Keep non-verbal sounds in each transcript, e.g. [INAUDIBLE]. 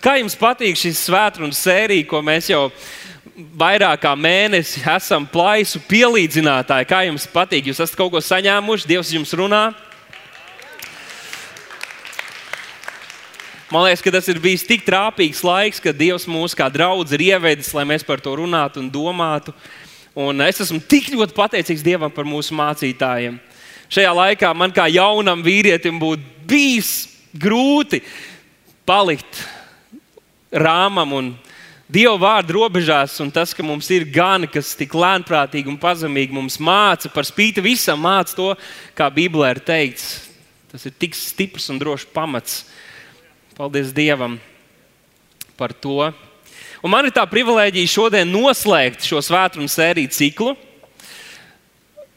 Kā jums patīk šis svētdienas sērija, ko mēs jau vairāk kā mēnesi esam plaisu pielīdzinātāji? Kā jums patīk? Jūs esat kaut ko saņēmuši, Dievs jums runā. Man liekas, ka tas ir bijis tik trāpīgs laiks, ka Dievs mūs kā draugs ir ievedis, lai mēs par to runātu un domātu. Un es esmu tik ļoti pateicīgs Dievam par mūsu mācītājiem. Šajā laikā man kā jaunam vīrietim būtu bijis grūti palikt rāmam un Dieva vārdu robežās, un tas, ka mums ir gani, kas tik lēnprātīgi un pazemīgi mums māca, par spīti visam māca to, kā Bībelē ir teikts. Tas ir tik stiprs un drošs pamats. Paldies Dievam par to. Un man ir tā privilēģija šodien noslēgt šo svētdienas sēriju ciklu.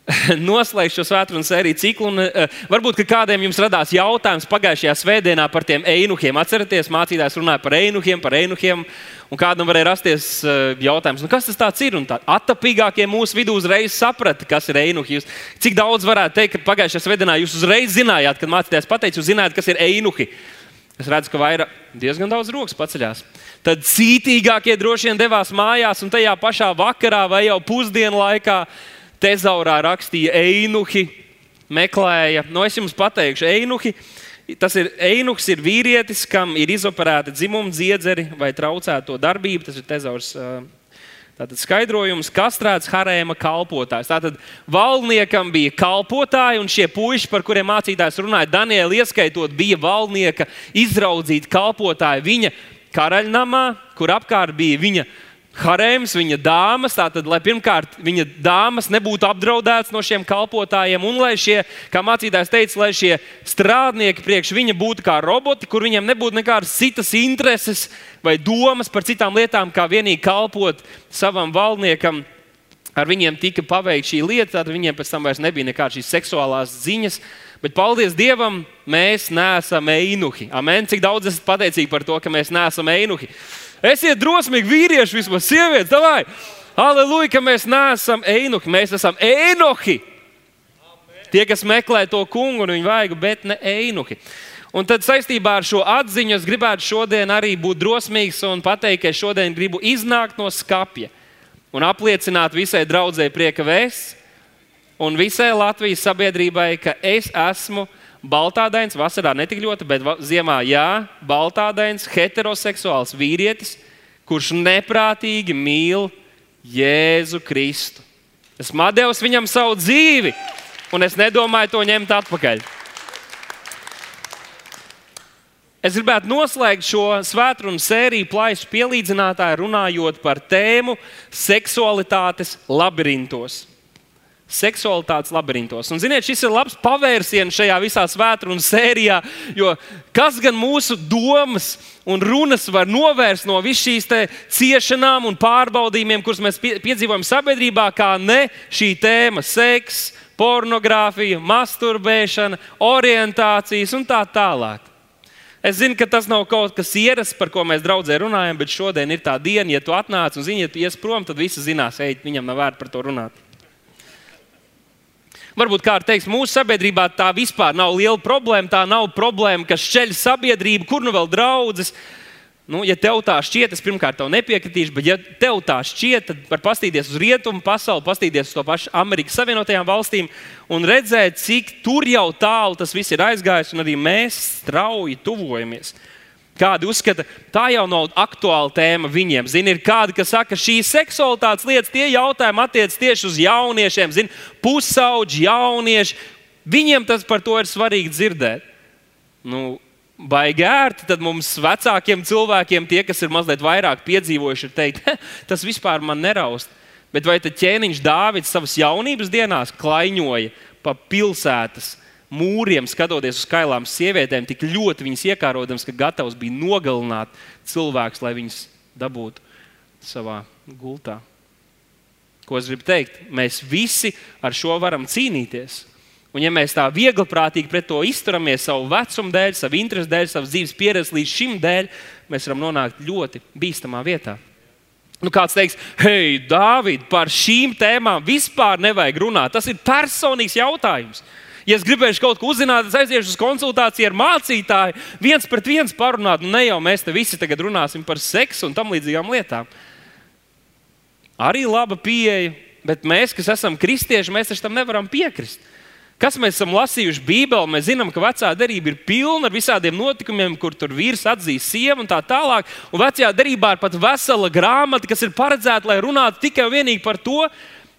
[LAUGHS] noslēgšu šo svētdienas sēriju ciklu. Un, uh, varbūt kādiem jums radās jautājums pagājušajā svētdienā par tiem einuhiem. Atcerieties, mācītājs runāja par einuhiem, par einuhiem. Un kādam varēja rasties uh, jautājums, nu, kas tas ir? Un tā attapīgākie mūsu vidū uzreiz saprata, kas ir einuhi. Cik daudz varētu teikt, ka pagājušajā svētdienā jūs uzreiz zinājāt, kad mācītājs pateica, jūs zinājāt, kas ir einuhi. Es redzu, ka vairāk, diezgan daudz rokas paceļās. Tad cītīgākie droši vien devās mājās, un tajā pašā vakarā vai jau pusdienu laikā uh, tezaurā rakstīja einuhi, meklēja. Nu, es jums pateikšu, einuhi. Tas ir einuhs, ir vīrietis, kam ir izoperēta dzimuma dziedzeri vai traucēta to darbību. Tas ir tezaurs. Tātad skaidrojums, kastrēts harēma kalpotājs. Tātad valdniekam bija kalpotāji, un šie puiši, par kuriem mācītājs runāja, Daniela ieskaitot, bija valdnieka izraudzīti kalpotāji viņa karaļnamā, kur apkārt bija viņa harēms, viņa dāmas, tātad, lai pirmkārt viņa dāmas nebūtu apdraudētas no šiem kalpotājiem, un lai šie, kā mācītājs teica, lai šie strādnieki priekš viņa būtu kā roboti, kur viņiem nebūtu nekādas citas intereses vai domas par citām lietām, kā vienīgi kalpot savam valdniekam. Ar viņiem tika paveikta šī lieta, tad viņiem pēc tam vairs nebija nekādas šīs seksuālās ziņas. Bet, paldies Dievam, mēs neesam einuhi. Amen. Cik daudz esat pateicīgi par to, ka mēs neesam einuhi. Esiet drosmīgi vīrieši, vismaz sievietes, vai? Aleluja, ka mēs neesam einuhi, mēs esam einohi. Tie, kas meklē to kungu un viņu vajag, bet ne einuhi. Un tad saistībā ar šo atziņu es gribētu šodien arī būt drosmīgs un pateikt, ka es šodien gribu iznākt no skapja un apliecināt visai draudzēji prieka vēsts un visai Latvijas sabiedrībai, ka es esmu baltādains, vasarā ne tik ļoti, bet ziemā jā, baltādains, heteroseksuāls vīrietis, kurš neprātīgi mīl Jēzu Kristu. Esmu devis viņam savu dzīvi, un es nedomāju to ņemt atpakaļ. Es gribētu noslēgt šo svētdienas sēriju plaisu pielīdzinātāju, runājot par tēmu seksualitātes labirintos seksualitātes labirintos. Un, ziniet, šis ir labs pavērsiens šajā visā svētdienas sērijā, jo kas gan mūsu domas un runas var novērst no visām šīs ciešanām un pārbaudījumiem, kurus mēs piedzīvojam sabiedrībā, kā ne šī tēma - seks, pornogrāfija, masturbēšana, orientācijas un tā tālāk. Es zinu, ka tas nav kaut kas ierasts, par ko mēs draudzē runājam, bet šodien ir tā diena, ja tu atnāc un zini, ja tu ies prom, tad visi zinās, ej, viņam nav vērts par to runāt. Varbūt kāds teiks, mūsu sabiedrībā tā vispār nav liela problēma. Tā nav problēma, kas šķeļ sabiedrību, kur nu vēl draudzes. Nu, ja tev tā šķiet, es pirmkārt tev nepiekritīšu, bet ja tev tā šķiet, tad var paskatīties uz rietumu pasauli, paskatīties uz to pašu Amerikas Savienotajām valstīm un redzēt, cik tur jau tālu tas viss ir aizgājis, un arī mēs strauji tuvojamies. Kādi uzskata, tā jau nav aktuāla tēma viņiem. Zini, ir kādi, kas saka, ka šīs seksualitātes lietas, tie jautājumi attiecas tieši uz jauniešiem, zini, pusauģi, jaunieši. Viņiem tas par to ir svarīgi dzirdēt. Nu, baigi ērti, tad mums vecākiem cilvēkiem, tie, kas ir mazliet vairāk piedzīvojuši, ir teikt, tas vispār man neraust. Bet vai tad ķēniņš Dāvids savas jaunības dienās klaiņoja pa pilsētas? Mūriem, skatoties uz skailām sievietēm, tik ļoti viņas iekārodams, ka gatavs bija nogalināt cilvēkus, lai viņas dabūtu savā gultā. Ko es gribu teikt? Mēs visi ar šo varam cīnīties. Un, ja mēs tā viegli prātīgi pret to izturamies, savu vecumu dēļ, savu interesu dēļ, savas dzīves pieredzes līdz šim dēļ, mēs varam nonākt ļoti bīstamā vietā. Nu, kāds teiks, hei, Dārvid, par šīm tēmām vispār nevajag runāt. Tas ir personīgs jautājums. Ja es gribēšu kaut ko uzzināt, es aiziešu uz konsultāciju ar mācītāju, viens pret viens parunāt. Nu, ne jau mēs te visi tagad runāsim par seksu un tam līdzīgām lietām. Arī laba pieeja, bet mēs, kas esam kristieši, mēs tam nevaram piekrist. Kas mēs esam lasījuši Bībelē, mēs zinām, ka vecā derība ir pilna ar visādiem notikumiem, kur tur vīrs atzīst sievu un tā tālāk. Un vecajā derībā ir pat vesela grāmata, kas ir paredzēta, lai runātu tikai un vienīgi par to,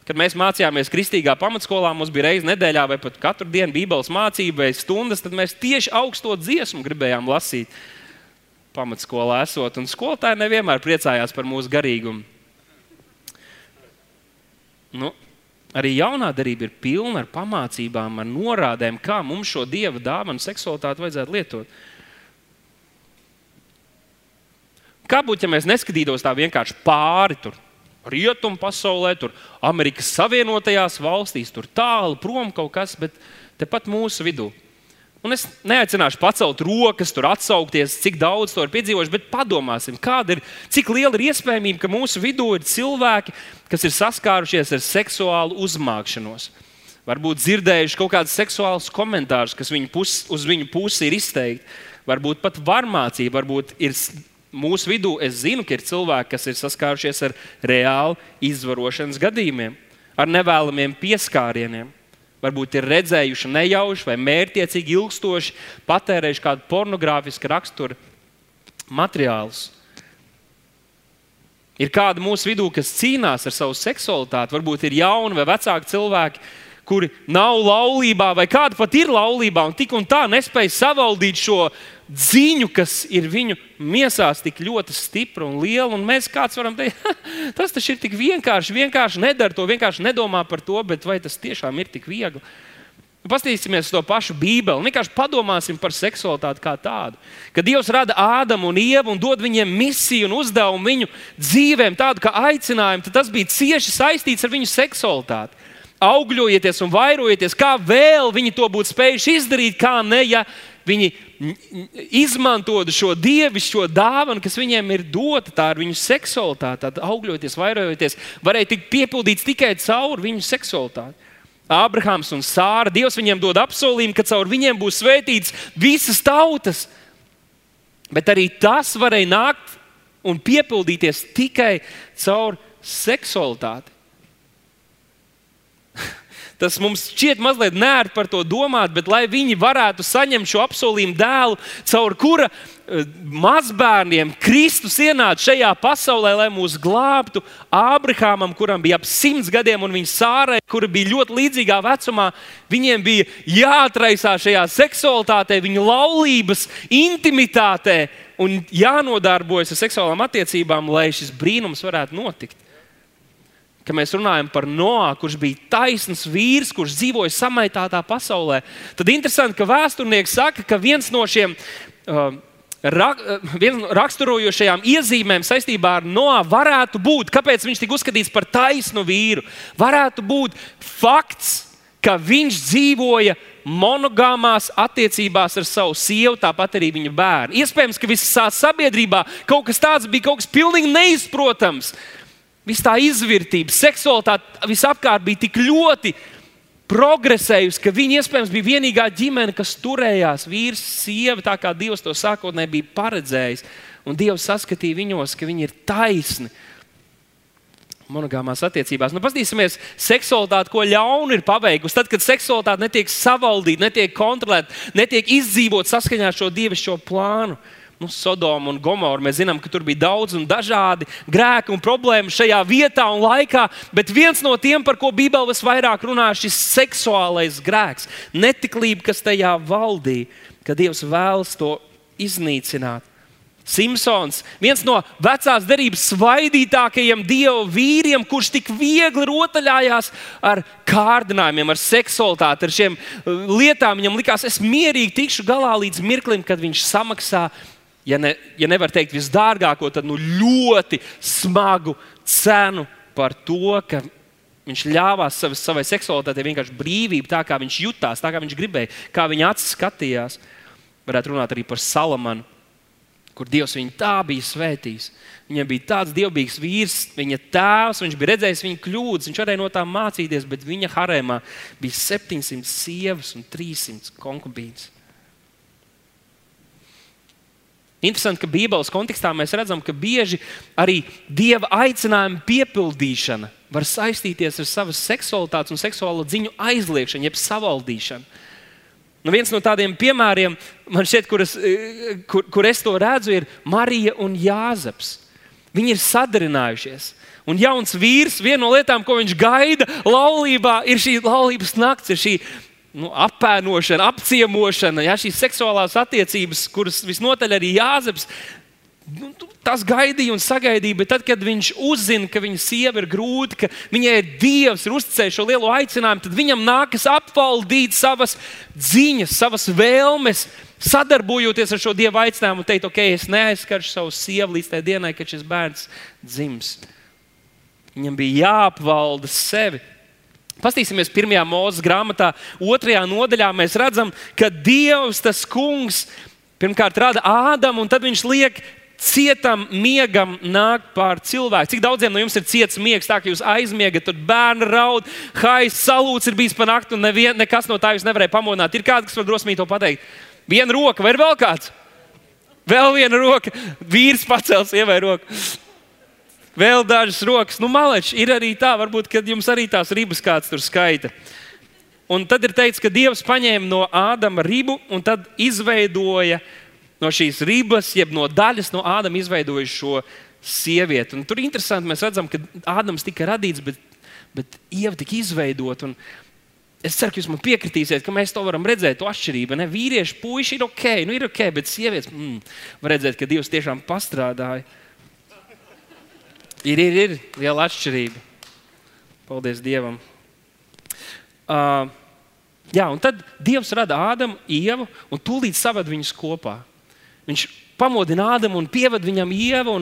Kad mēs mācījāmies kristīgā pamatskolā, mums bija reizes nedēļā vai pat katru dienu Bībeles mācība vai stundas, tad mēs tieši augsto dziesmu gribējām lasīt pamatskolā esot. Un skolotāji nevienmēr priecājās par mūsu garīgumu. Nu, arī jaunā darība ir pilna ar pamācībām, ar norādēm, kā mums šo dieva dāvanu seksualitāti vajadzētu lietot. Kā būtu, ja mēs neskatītos tā vienkārši pāri tur? Rietumu pasaulē, tur Amerikas Savienotajās valstīs, tur tālu prom kaut kas, bet tepat mūsu vidū. Un es neaicināšu pacelt rokas, tur atsaukties, cik daudz to ir piedzīvojuši, bet padomāsim, ir, cik liela ir iespējamība, ka mūsu vidū ir cilvēki, kas ir saskārušies ar seksuālu uzmākšanos. Varbūt dzirdējuši kaut kādus seksuālus komentārus, kas viņu pus, uz viņu pusi ir izteikti. Varbūt pat varmācība, varbūt ir mūsu vidū es zinu, ka ir cilvēki, kas ir saskārušies ar reāli izvarošanas gadījumiem, ar nevēlamiem pieskārieniem. Varbūt ir redzējuši nejauši vai mērķiecīgi ilgstoši patērējuši kādu pornogrāfisku raksturu materiālus. Ir kādi mūsu vidū, kas cīnās ar savu seksualitāti, varbūt ir jauni vai vecāki cilvēki, kuri nav laulībā, vai kādi pat ir laulībā un tik un tā nespēj savaldīt šo ziņu, kas ir viņu miesās tik ļoti stipra un liela. Un mēs kāds varam teikt, tas taču ir tik vienkārši, vienkārši nedara to, vienkārši nedomā par to, bet vai tas tiešām ir tik viegli? Paskatīsimies to pašu Bībeli. Vienkārši padomāsim par seksualitāti kā tādu. Kad Dievs rada Ādamu un Ievu un dod viņiem misiju un uzdevumu viņu dzīvēm, tādu kā aicinājumu, tad tas bija cieši saistīts ar viņu seksualitāti. Augļojieties un vairojieties, kā vēl viņi to būtu spējuši izdarīt, kā ne, ja Viņi izmantotu šo dievišķo dāvanu, kas viņiem ir dota, tā ir viņu seksualitāte, augļoties, vairojoties, varēja tikt piepildīts tikai caur viņu seksualitāti. Abrahams un Sāra, Dievs viņiem dod apsolījumu, ka caur viņiem būs svētīts visas tautas. Bet arī tas varēja nākt un piepildīties tikai caur seksualitāti. Tas mums šķiet mazliet nērti par to domāt, bet lai viņi varētu saņemt šo apsolījumu dēlu, caur kura eh, mazbērniem Kristus ienāca šajā pasaulē, lai mūs glābtu. Ābrahamam, kuram bija ap simts gadiem, un viņa sārai, kura bija ļoti līdzīgā vecumā, viņiem bija jāatraisās šajā seksualitātē, viņu laulības intimitātē un jānodarbojas ar seksuālām attiecībām, lai šis brīnums varētu notikt ka mēs runājam par Noā, kurš bija taisns vīrs, kurš dzīvoja samaitātā pasaulē, tad interesanti, ka vēsturnieks saka, ka viens no šiem uh, rak, uh, no raksturojošajām iezīmēm saistībā ar Noā varētu būt, kāpēc viņš tika uzskatīts par taisnu vīru, varētu būt fakts, ka viņš dzīvoja monogāmās attiecībās ar savu sievu, tāpat arī viņa bērnu. Iespējams, ka visā sabiedrībā kaut kas tāds bija kaut kas pilnīgi neizprotams. Viss tā izvērtība, seksualitāte visapkārt bija tik ļoti progresējusi, ka viņi iespējams bija vienīgā ģimene, kas turējās vīrs, sieva, tā kā Dievs to sākotnēji bija paredzējis. Un Dievs saskatīja viņos, ka viņi ir taisni. Monogāmās attiecībās. Nu, Paskatīsimies, seksualitāte, ko ļaunu ir paveikusi. Tad, kad seksualitāte netiek savaldīta, netiek kontrolēta, netiek izdzīvot saskaņā ar šo dievišķo plānu. Nu, Sodomu un Gomoru. Mēs zinām, ka tur bija daudz un dažādi grēki un problēmas šajā vietā un laikā, bet viens no tiem, par ko Bībele visvairāk runā, ir šis seksuālais grēks, netiklība, kas tajā valdīja, ka Dievs vēlas to iznīcināt. Simpsons, viens no vecās derības svaidītākajiem dievu vīriem, kurš tik viegli rotaļājās ar kārdinājumiem, ar seksualitāti, ar šiem uh, lietām. Viņam likās, es mierīgi tikšu galā līdz mirklim, kad viņš samaksā ja, ne, ja nevar teikt visdārgāko, tad nu ļoti smagu cenu par to, ka viņš ļāvās savai, savai seksualitātei vienkārši brīvību, tā kā viņš jutās, tā kā viņš gribēja, kā viņa acis skatījās. Varētu runāt arī par Salamanu, kur Dievs viņu tā bija svētījis. Viņam bija tāds dievbijīgs vīrs, viņa tēvs, viņš bija redzējis viņa kļūdas, viņš varēja no tām mācīties, bet viņa harēmā bija 700 sievas un 300 konkubīnas. Interesanti, ka Bībeles kontekstā mēs redzam, ka bieži arī dieva aicinājuma piepildīšana var saistīties ar savas seksualitātes un seksuālo dziņu aizliekšanu, jeb savaldīšanu. Nu, viens no tādiem piemēriem, šķiet, kur, es, kur, kur es to redzu, ir Marija un Jāzeps. Viņi ir sadarinājušies. Un jauns vīrs, viena no lietām, ko viņš gaida laulībā, ir šī laulības nakts, ir šī nu, apēnošana, apciemošana, ja, šīs seksuālās attiecības, kuras visnotaļ arī Jāzeps. Nu, tas gaidīja un sagaidīja, bet tad, kad viņš uzzina, ka viņa sieva ir grūta, ka viņai ir dievs, ir uzticējis šo lielo aicinājumu, tad viņam nākas apvaldīt savas ziņas, savas vēlmes, sadarbojoties ar šo dievu aicinājumu un teikt, ok, es neaizskaršu savu sievu līdz tajai dienai, kad šis bērns dzims. Viņam bija jāapvalda sevi. Pastīsimies pirmajā mūzes grāmatā, otrajā nodaļā. Mēs redzam, ka Dievs, tas kungs, pirmkārt rada Ādamu, un tad viņš liek cietam miegam nākt pār cilvēku. Cik daudziem no jums ir ciets miegs, tā ka jūs aizmiegat, tur bērni raud, hais, salūts ir bijis pa nakti, un nevien, nekas no tā jūs nevarēja pamodināt. Ir kāds, kas var drosmīgi to pateikt? Viena roka, vai vēl kāds? Vēl viena roka, vīrs pacels, ievai roku. Vēl dažas rokas, nu, maleči, ir arī tā, varbūt, kad jums arī tās ribas kāds tur skaita. Un tad ir teikts, ka Dievs paņēma no Ādama ribu un tad izveidoja no šīs ribas, jeb no daļas no Ādama izveidoja šo sievieti. Un tur ir interesanti, mēs redzam, ka Ādams tika radīts, bet, bet Ieva tika izveidota. Es ceru, ka jūs man piekritīsiet, ka mēs to varam redzēt, to atšķirību. Ne? Vīrieši, puiši ir ok, nu ir ok, bet sievietes, mm, var redzēt, ka Dievs tiešām pastrādāja. Ir, ir, ir liela atšķirība. Paldies Dievam. Uh, jā, un tad Dievs rada Ādamu, Ievu un tūlīt saved viņus kopā. Viņš pamodina Ādamu un pieved viņam Ievu.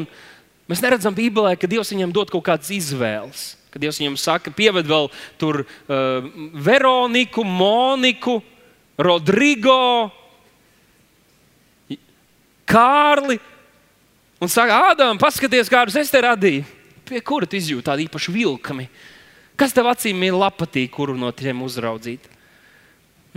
Mēs neredzam Bībelē, ka Dievs viņam dod kaut kādas izvēles. Kad Dievs viņam saka, pieved vēl tur uh, Veroniku, Moniku, Rodrigo, Kārli. Un saka, Ādam, paskaties, kādus es te radīju. Pie kura tu izjūti tādu īpašu vilkami? Kas tev acīm ir patīk, kuru no tiem uzraudzīt?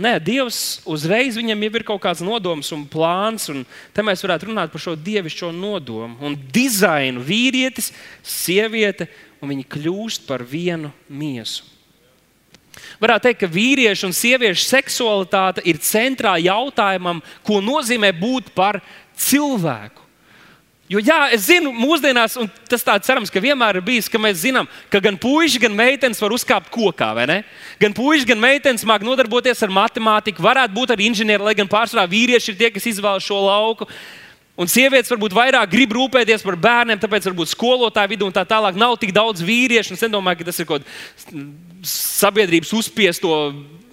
Nē, Dievs uzreiz viņam jau ir kaut kāds nodoms un plāns, un te mēs varētu runāt par šo dievišķo nodomu un dizainu. Vīrietis, sieviete, un viņi kļūst par vienu miesu. Varētu teikt, ka vīriešu un sieviešu seksualitāte ir centrā jautājumam, ko nozīmē būt par cilvēku. Jo, jā, es zinu, mūsdienās, un tas tāds cerams, ka vienmēr ir bijis, ka mēs zinām, ka gan puiši, gan meitenes var uzkāpt kokā, vai ne? Gan puiši, gan meitenes māca nodarboties ar matemātiku, varētu būt arī inženieri, lai gan pārsvarā vīrieši ir tie, kas izvēlas šo lauku. Un sievietes varbūt vairāk grib rūpēties par bērniem, tāpēc varbūt skolotāju vidū un tā tālāk nav tik daudz vīriešu. Es nedomāju, ka tas ir kaut kāds sabiedrības uzspiesto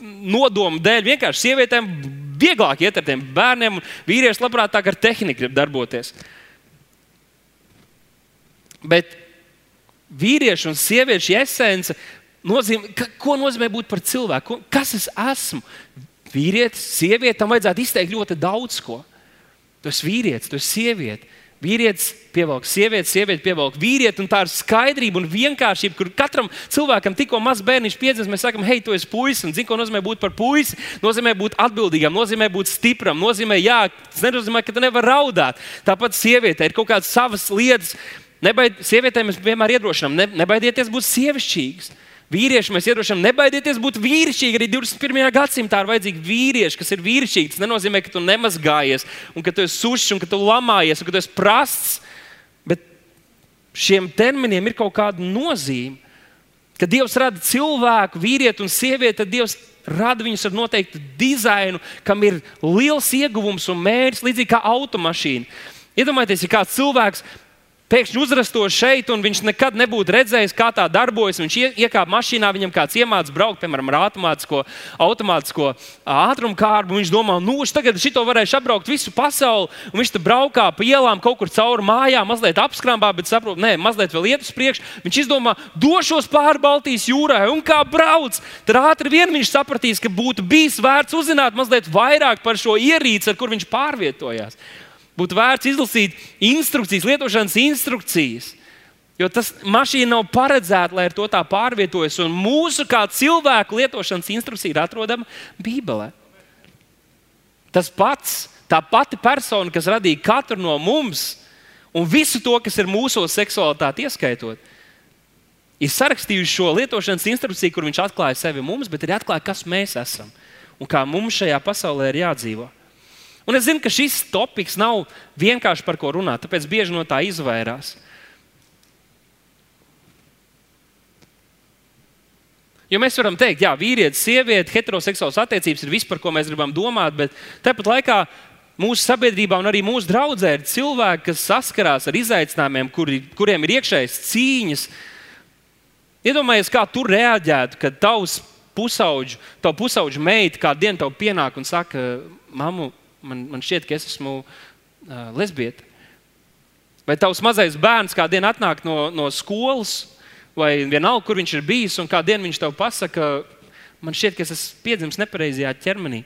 nodomu dēļ. Vienkārši sievietēm vieglāk iet ar tiem bērniem, un vīrieši labprāt tā ar tehniku grib darboties. Bet vīriešu un sieviešu esence nozīmē, ka, ko nozīmē būt par cilvēku. Kas es esmu? Vīrietis, sieviete, tam vajadzētu izteikt ļoti daudz ko. Tu esi vīrietis, tu esi sieviete. Vīrietis pievelk sievieti, sieviete pievelk vīrieti, un tā ir skaidrība un vienkāršība, kur katram cilvēkam tikko mazs bērniņš piedzimst, mēs sakām, hei, tu esi puisis, un zini, ko nozīmē būt par puisi. Nozīmē būt atbildīgam, nozīmē būt stipram, nozīmē, jā, tas nenozīmē, ka tu nevari raudāt. Tāpat sieviete ir kaut kādas savas lietas, Nebaid, sievietēm mēs vienmēr iedrošinām, ne, nebaidieties būt sievišķīgas. Vīrieši mēs iedrošinām, nebaidieties būt vīrišķīgi. Arī 21. gadsimtā ir vajadzīgi vīrieši, kas ir vīrišķīgi. Tas nenozīmē, ka tu nemazgājies, un ka tu esi sušs, un ka tu lamājies, un ka tu esi prasts. Bet šiem terminiem ir kaut kāda nozīme. Kad Dievs rada cilvēku, vīrieti un sievieti, tad Dievs rada viņus ar noteiktu dizainu, kam ir liels ieguvums un mērķis, līdzīgi kā automašīna. Iedomājieties, ja kāds cilvēks pēkšņi uzrastos šeit, un viņš nekad nebūtu redzējis, kā tā darbojas. Viņš iekāpa mašīnā, viņam kāds iemācīja braukt, piemēram, ar automātisko, automātisko ātrumu kārbu. Viņš domā, nu, es tagad šito varēšu apbraukt visu pasauli. Un viņš tur braukā pa ielām kaut kur cauri mājām, mazliet apskrambā, bet saprot, nē, mazliet vēl iet uz priekšu. Viņš izdomā, došos pāri Baltijas jūrai un kā brauc. Tad ātri vien viņš sapratīs, ka būtu bijis vērts uzzināt mazliet vairāk par šo ierīci, ar kur viņš pārvietojās. Būtu vērts izlasīt instrukcijas, lietošanas instrukcijas. Jo tas mašīna nav paredzēta, lai ar to tā pārvietojas. Un mūsu kā cilvēku lietošanas instrukcija ir atrodama Bībelē. Tas pats, tā pati persona, kas radīja katru no mums un visu to, kas ir mūsu seksualitāte, ieskaitot, ir sarakstījuši šo lietošanas instrukciju, kur viņš atklāja sevi mums, bet arī atklāja, kas mēs esam un kā mums šajā pasaulē ir jādzīvot. Un es zinu, ka šis topoks nav vienkārši par ko runāt, tāpēc bieži no tā izvairās. Jo mēs varam teikt, ka vīrietis, sieviete, heteroseksuāls attiecības ir viss, par ko mēs gribam domāt, bet tāpat laikā mūsu sabiedrībā un arī mūsu draudzē ir cilvēki, kas saskarās ar izaicinājumiem, kuri, kuriem ir iekšējas cīņas. Iedomājieties, kā tu reaģētu, kad tavs pusauģis, tavu pusauģu meita kādu dienu tev pienāk un saka, mammu, man, man šķiet, ka es esmu uh, lesbieta. Vai tavs mazais bērns kādu dienu atnāk no, no skolas, vai vienalga, kur viņš ir bijis, un kādu dienu viņš tev pasaka, man šķiet, ka es esmu piedzimis nepareizajā ķermenī.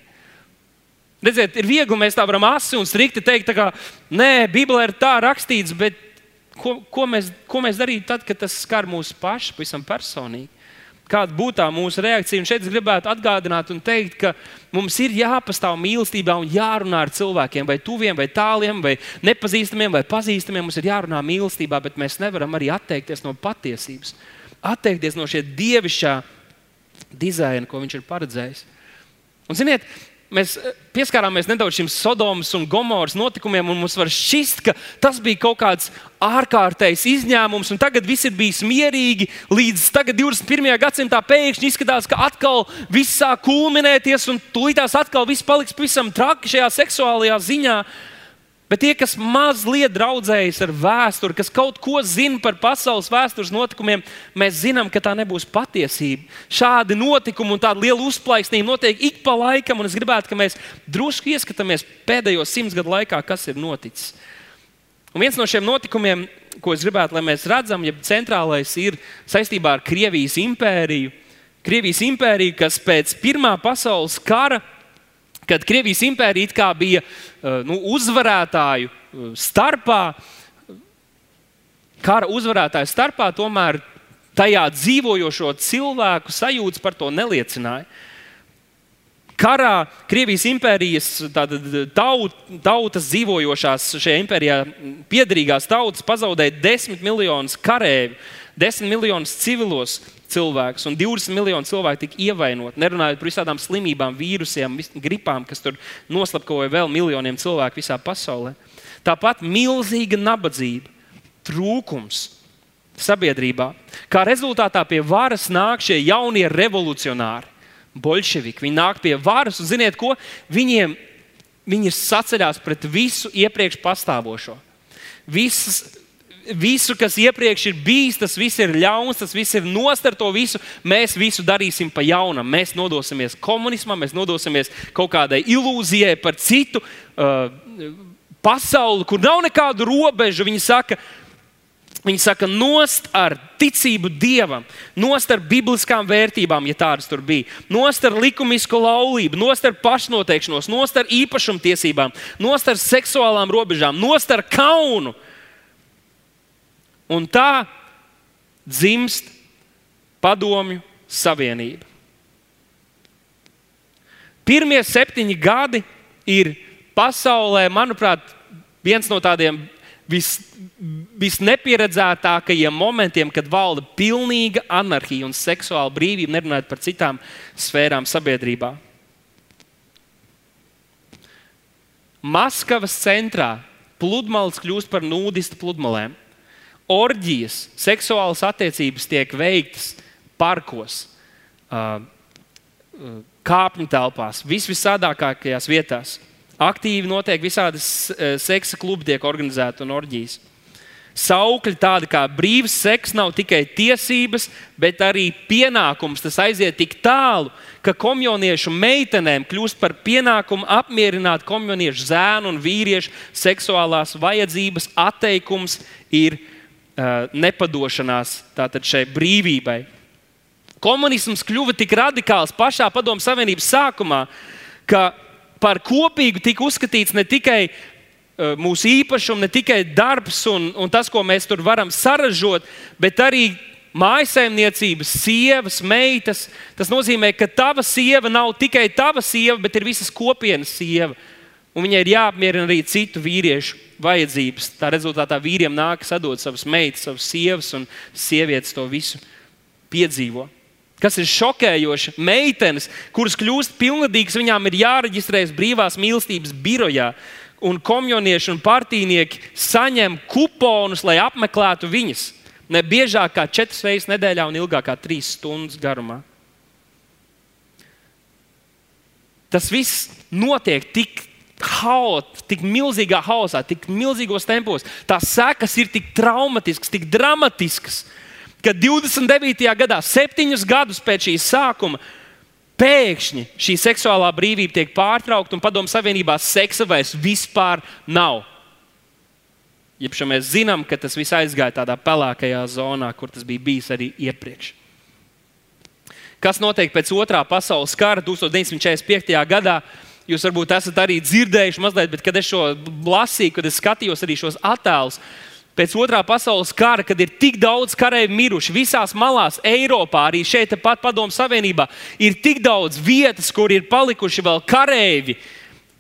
Redziet, ir viegli mēs tā varam asi un strikti teikt, ka nē, Bībelē ir tā rakstīts, bet ko, ko, mēs, ko mēs darītu tad, kad tas skar mūsu pašu pavisam personīgi? Kāda būtu tā mūsu reakcija. Un šeit es gribētu atgādināt un teikt, ka mums ir jāpastāv mīlestībā un jārunā ar cilvēkiem, vai tuviem, vai tāliem, vai nepazīstamiem, vai pazīstamiem. Mums ir jārunā mīlestībā, bet mēs nevaram arī atteikties no patiesības, atteikties no šī dievišķā dizaina, ko viņš ir paredzējis. Un, ziniet, mēs eh, pieskārāmies nedaudz šim Sodomas un Gomoras notikumiem, un mums var šķist, ka tas bija kaut kāds ārkārtējs izņēmums, un tagad viss ir bijis mierīgi. Līdz tagad, 21. gadsimtā, pēkšņi izskatās, ka atkal viss sāk kulminēties, un tūlītās atkal viss paliks pavisam traki šajā seksuālajā ziņā. Bet tie, kas mazliet draudzējas ar vēsturi, kas kaut ko zina par pasaules vēstures notikumiem, mēs zinām, ka tā nebūs patiesība. Šādi notikumi un tāda liela uzplaiksnība notiek ik pa laikam, un es gribētu, lai mēs drusku ieskatāmies pēdējo simts gadu laikā, kas ir noticis. Un viens no šiem notikumiem, ko es gribētu, lai mēs redzam, ja centrālais ir saistībā ar Krievijas impēriju. Krievijas impērija, kas pēc Pirmā pasaules kara kad Krievijas impērija bija eh, nu, uzvarētāju eh, starpā, kara uzvarētāju starpā, tomēr tajā dzīvojošo cilvēku sajūtas par to neliecināja. Karā Krievijas impērijas taut, tautas dzīvojošās šajā impērijā piedarīgās tautas pazaudēja desmit miljonus kareivu, desmit miljonus civilos cilvēkus, un 20 miljoni cilvēku tika ievainoti. Nerunājot par visādām slimībām, vīrusiem, gripām, kas tur noslapkoja vēl miljoniem cilvēku visā pasaulē. Tāpat milzīga nabadzība, trūkums sabiedrībā. Kā rezultātā pie varas nāk šie jaunie revolucionāri, bolševiki. Viņi nāk pie varas, un ziniet, ko viņiem viņi saceļās pret visu iepriekš pastāvošo. Visas visu, kas iepriekš ir bijis, tas viss ir ļauns, tas viss ir nostar to visu. Mēs visu darīsim pa jaunam. Mēs nodosimies komunismam, mēs nodosimies kaut kādai ilūzijai par citu uh, pasauli, kur nav nekādu robežu. Viņi saka, Viņi saka, nost ar ticību dievam, nost ar bibliskām vērtībām, ja tādas tur bija, nost ar likumisku laulību, nost ar pašnoteikšanos, nost ar īpašumtiesībām, nost ar seksuālām robežām, nost ar kaunu. Un tā dzimst padomju savienība. Pirmie septiņi gadi ir pasaulē, manuprāt, viens no tādiem vis, visnepieredzētākajiem momentiem, kad valda pilnīga anarhija un seksuāla brīvība, nerunājot par citām sfērām sabiedrībā. Maskavas centrā pludmales kļūst par nūdistu pludmalēm orģijas, seksuālas attiecības tiek veiktas parkos, kāpņu telpās, vis visādākākajās vietās. Aktīvi notiek visādas seksa klubi, tiek organizēti un orģijas. Saukļi tādi kā brīvs seks nav tikai tiesības, bet arī pienākums. Tas aiziet tik tālu, ka komjoniešu meitenēm kļūst par pienākumu apmierināt komjoniešu zēnu un vīriešu seksuālās vajadzības. Atteikums ir Uh, nepadošanās šai brīvībai. Komunisms kļuva tik radikāls pašā Padomu Savienības sākumā, ka par kopīgu tika uzskatīts ne tikai mūsu īpašumu, ne tikai darbs un, un tas, ko mēs tur varam saražot, bet arī mājsaimniecības, sievas, meitas. Tas nozīmē, ka tava sieva nav tikai tava sieva, bet ir visas kopienas sieva. Un viņai ir jāapmierina arī citu vīriešu vajadzības. Tā rezultātā vīriem nākas atdot savas meitas, savas sievas, un sievietes to visu piedzīvo. Kas ir šokējoši, meitenes, kuras kļūst pilngadīgas, viņām ir jāreģistrējas brīvās mīlestības birojā. Un komjonieši un partīnieki saņem kuponus, lai apmeklētu viņas. Ne biežāk kā četras reizes nedēļā un ilgāk kā trīs stundas garumā. Tas viss notiek tik haot, tik milzīgā haosā, tik milzīgos tempos. Tās sekas ir tik traumatiskas, tik dramatiskas, ka 29. gadā, septiņus gadus pēc šī sākuma, pēkšņi šī seksuālā brīvība tiek pārtraukta un padomu savienībā seksa vairs vispār nav. Jeb šo mēs zinām, ka tas viss aizgāja tādā pelēkajā zonā, kur tas bija bijis arī iepriekš. Kas notiek pēc otrā pasaules kara 1945. gadā? Jūs varbūt esat arī dzirdējuši mazliet, bet kad es šo lasīju, kad es skatījos arī šos attēlus, pēc otrā pasaules kara, kad ir tik daudz kareivi miruši visās malās, Eiropā, arī šeit, pat Padomu Savienībā, ir tik daudz vietas, kur ir palikuši vēl kareivi,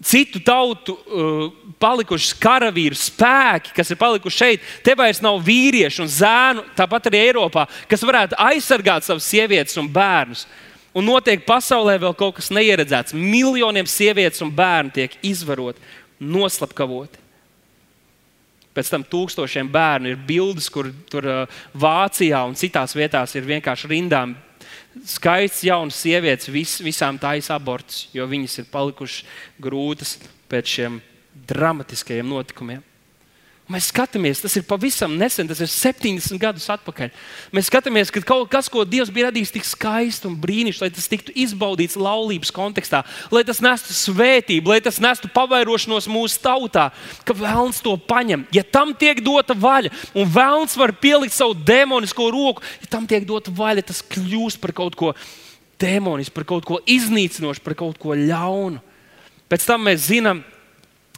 citu tautu uh, palikuši karavīru spēki, kas ir palikuši šeit. Te vairs nav vīriešu un zēnu, tāpat arī Eiropā, kas varētu aizsargāt savas sievietes un bērnus. Un notiek pasaulē vēl kaut kas neieredzēts. Miljoniem sievietes un bērnu tiek izvaroti, noslapkavoti. Pēc tam tūkstošiem bērnu ir bildes, kur tur uh, Vācijā un citās vietās ir vienkārši rindām skaists jauns sievietes vis, visām taisa abortus, jo viņas ir palikušas grūtas pēc šiem dramatiskajiem notikumiem. Mēs skatāmies, tas ir pavisam nesen, tas ir 70 gadus atpakaļ. Mēs skatāmies, ka kaut kas, ko Dievs bija radījis tik skaisti un brīnišķīgi, lai tas tiktu izbaudīts laulības kontekstā, lai tas nestu svētību, lai tas nestu pavairošanos mūsu tautā, ka vēlns to paņem. Ja tam tiek dota vaļa, un vēlns var pielikt savu demonisko roku, ja tam tiek dota vaļa, tas kļūst par kaut ko demonisku, par kaut ko iznīcinošu, par kaut ko ļaunu. Pēc tam mēs zinām, ka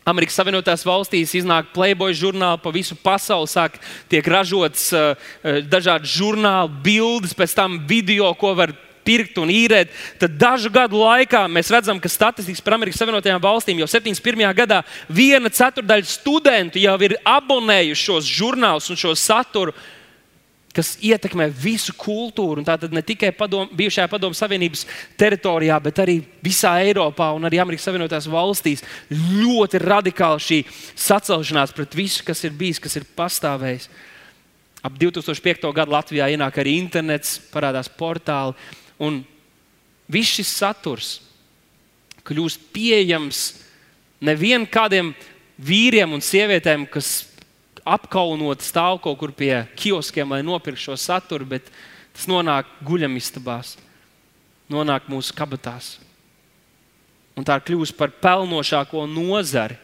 Amerikas Savienotās valstīs iznāk Playboy žurnāli pa visu pasauli, sāk tiek ražots uh, dažādi žurnāli, bildes, pēc tam video, ko var pirkt un īrēt. Tad dažu gadu laikā mēs redzam, ka statistikas par Amerikas Savienotajām valstīm jau 71. gadā viena ceturdaļa studentu jau ir abonējuši šos žurnālus un šo saturu kas ietekmē visu kultūru. Tātad ne tikai padom, bijušajā Padomu Savienības teritorijā, bet arī visā Eiropā un arī Amerikas Savienotās valstīs. Ļoti radikāli šī sacelšanās pret visu, kas ir bijis, kas ir pastāvējis. Ap 2005. gadu Latvijā ienāk arī internets, parādās portāli. Un viss šis saturs kļūst pieejams nevien kādiem vīriem un sievietēm, kas apkaunot stāv kaut kur pie kioskiem, lai nopirktu šo saturu, bet tas nonāk guļamistabās, nonāk mūsu kabatās. Un tā kļūst par pelnošāko nozari,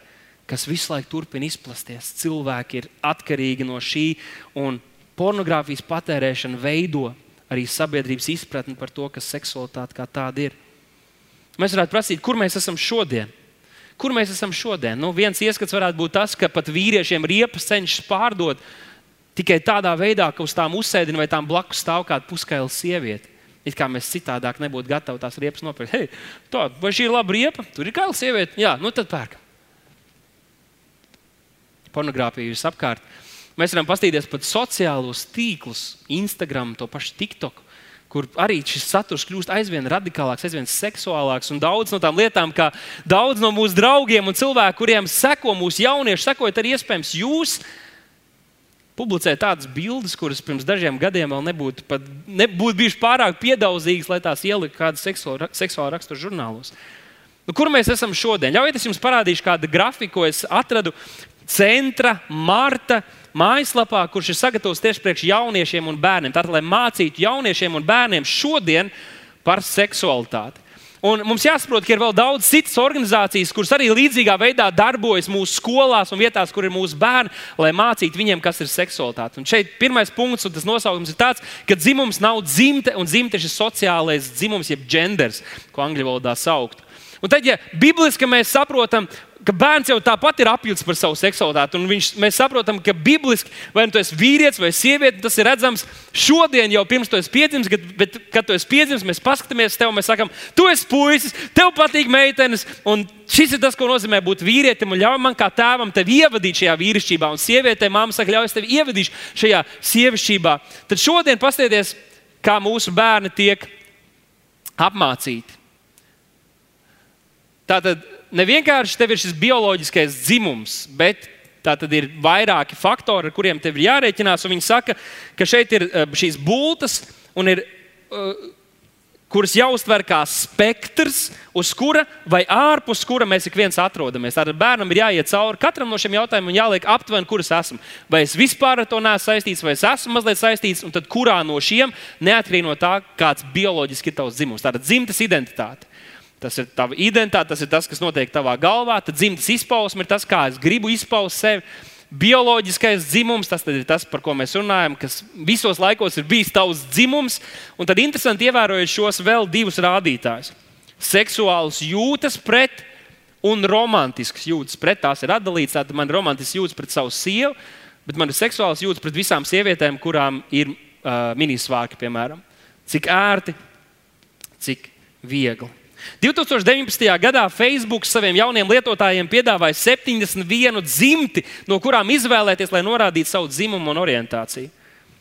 kas visu laiku turpina izplasties. Cilvēki ir atkarīgi no šī, un pornogrāfijas patērēšana veido arī sabiedrības izpratni par to, kas seksualitāte kā tāda ir. Mēs varētu prasīt, kur mēs esam šodien. Kur mēs esam šodien? Nu, viens ieskats varētu būt tas, ka pat vīriešiem riepas cenšas pārdot tikai tādā veidā, ka uz tām uzsēdina vai tām blakus stāv kāda puskaila sieviete. It kā mēs citādāk nebūtu gatavi tās riepas nopirkt. Hei, tā, vai šī ir laba riepa? Tur ir kaila sieviete. Jā, nu tad pērkam. Pornogrāfija ir apkārt. Mēs varam paskatīties pat sociālos tīklus, Instagram, to pašu TikTok kur arī šis saturs kļūst aizvien radikālāks, aizvien seksuālāks. Un daudz no tām lietām, kā daudz no mūsu draugiem un cilvēkiem, kuriem seko mūsu jaunieši, sekojot arī iespējams jūs. Publicēt tādas bildes, kuras pirms dažiem gadiem vēl nebūtu, pat, nebūtu bijušas pārāk piedauzīgas, lai tās ieliktu kādā seksuālā rakstura žurnālos. Nu, kur mēs esam šodien? Ļaujiet, es jums parādīšu kādu grafiku, ko es atradu centra Marta mājaslapā, kurš ir sagatavots tieši priekš jauniešiem un bērniem. Tātad, lai mācītu jauniešiem un bērniem šodien par seksualitāti. Un mums jāsaprot, ka ir vēl daudz citas organizācijas, kuras arī līdzīgā veidā darbojas mūsu skolās un vietās, kur ir mūsu bērni, lai mācītu viņiem, kas ir seksualitāte. Un šeit pirmais punkts, un tas nosaukums ir tāds, ka dzimums nav dzimte, un dzimte ir šis sociālais dzimums, jeb genders, ko angļu valodā saukt. Un tad, ja bibliski mēs saprotam, ka bērns jau tāpat ir apjūts par savu seksualitāti. Viņš, mēs saprotam, ka bibliski, vai nu tu esi vīrietis vai sieviete, tas ir redzams šodien, jau pirms tu esi piedzimis, bet, bet kad tu esi piedzimis, mēs paskatāmies tev, mēs sakām, tu esi puisis, tev patīk meitenes. Un šis ir tas, ko nozīmē būt vīrietim. Un ļauj man kā tēvam tevi ievadīt šajā vīrišķībā, un sievietē māma saka, ļauj es tevi ievadīšu šajā sievišķībā. Tad šodien paskatieties, kā mūsu bērni tiek apmācīti. Tātad ne vienkārši tev ir šis bioloģiskais dzimums, bet tā tad ir vairāki faktori, ar kuriem tev ir jārēķinās. Viņi saka, ka šeit ir eh, šīs ir. Uh, kuras jāuztver kā spektrs, uz kura vai ārpus kura mēs ik viens atrodamies. Tātad bērnam ir jāiet cauri katram no šiem jautājumiem un jāliek aptuveni, kuras esmu. Vai es vispār ar to neesmu saistīts, vai es esmu mazliet saistīts, un tad kurā no šiem, neatkarīgi no tā, kāds bioloģiski ir tavs dzimums. Tātad dzimtas identitāte. Tas ir tava identitāte, tas ir tas, kas notiek tavā galvā. Tad dzimtas izpausme ir tas, kā es gribu izpaust sevi. Bioloģiskais dzimums, tas ir tas, par ko mēs runājam, kas visos laikos ir bijis tavs dzimums. Un tad interesanti ievērojot šos vēl divus rādītājus. Seksuāls jūtas pret un romantisks jūtas pret. Tās ir atdalīts. Tātad man ir romantisks jūtas pret savu sievu, bet man ir seksuāls jūtas pret visām sievietēm, kurām ir uh, minisvāki, piemēram. Cik ērti, cik viegli. 2019. gadā Facebook saviem jauniem lietotājiem piedāvāja 71 dzimti, no kurām izvēlēties, lai norādītu savu dzimumu un orientāciju.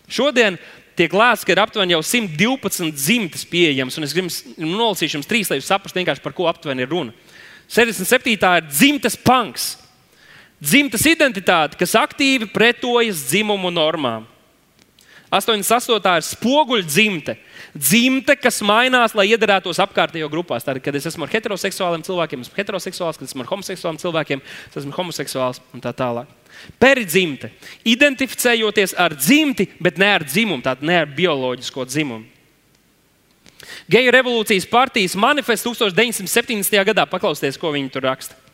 Šodien tiek lēsts, ka ir aptuveni jau 112 dzimtas pieejamas, un es gribu nolasīt jums trīs, lai jūs saprastu, par ko aptuveni ir runa. 67. ir dzimtas punks, dzimtas identitāte, kas aktīvi pretojas dzimumu normām. 88. ir spoguļu dzimte. Kas mainās, lai iedarētos apkārtējo grupās. Tad, kad es esmu ar heteroseksuāliem cilvēkiem, esmu heteroseksuāls, kad esmu ar homoseksuāliem cilvēkiem, tad esmu homoseksuāls un tā tālāk. Peridzimte. Identificējoties ar dzimti, bet ne ar dzimumu, tātad ne ar bioloģisko dzimumu. Geju revolūcijas partijas manifests 1970. gadā, paklausieties, ko viņi tur raksta.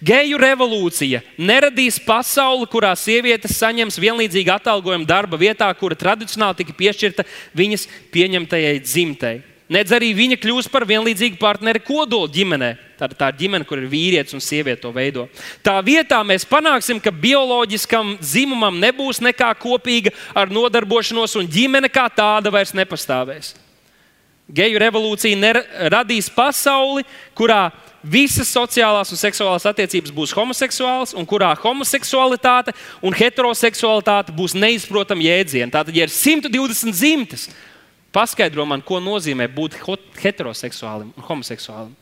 Geju revolūcija neradīs pasauli, kurā sievietes saņems vienlīdzīgu atalgojumu darba vietā, kura tradicionāli tika piešķirta viņas pieņemtajai dzimtei. Nedz arī viņa kļūs par vienlīdzīgu partneri kodolu ģimenē. Tā, tā ir ģimene, kur ir vīrietis un sieviete to veido. Tā vietā mēs panāksim, ka bioloģiskam dzimumam nebūs nekā kopīga ar nodarbošanos, un ģimene kā tāda vairs nepastāvēs. Geju revolūcija radīs pasauli, kurā visas sociālās un seksuālās attiecības būs homoseksuālas, un kurā homoseksualitāte un heteroseksualitāte būs neizprotami jēdzieni. Tātad, ja ir 120 dzimtas, paskaidro man, ko nozīmē būt heteroseksuālim un homoseksuālim.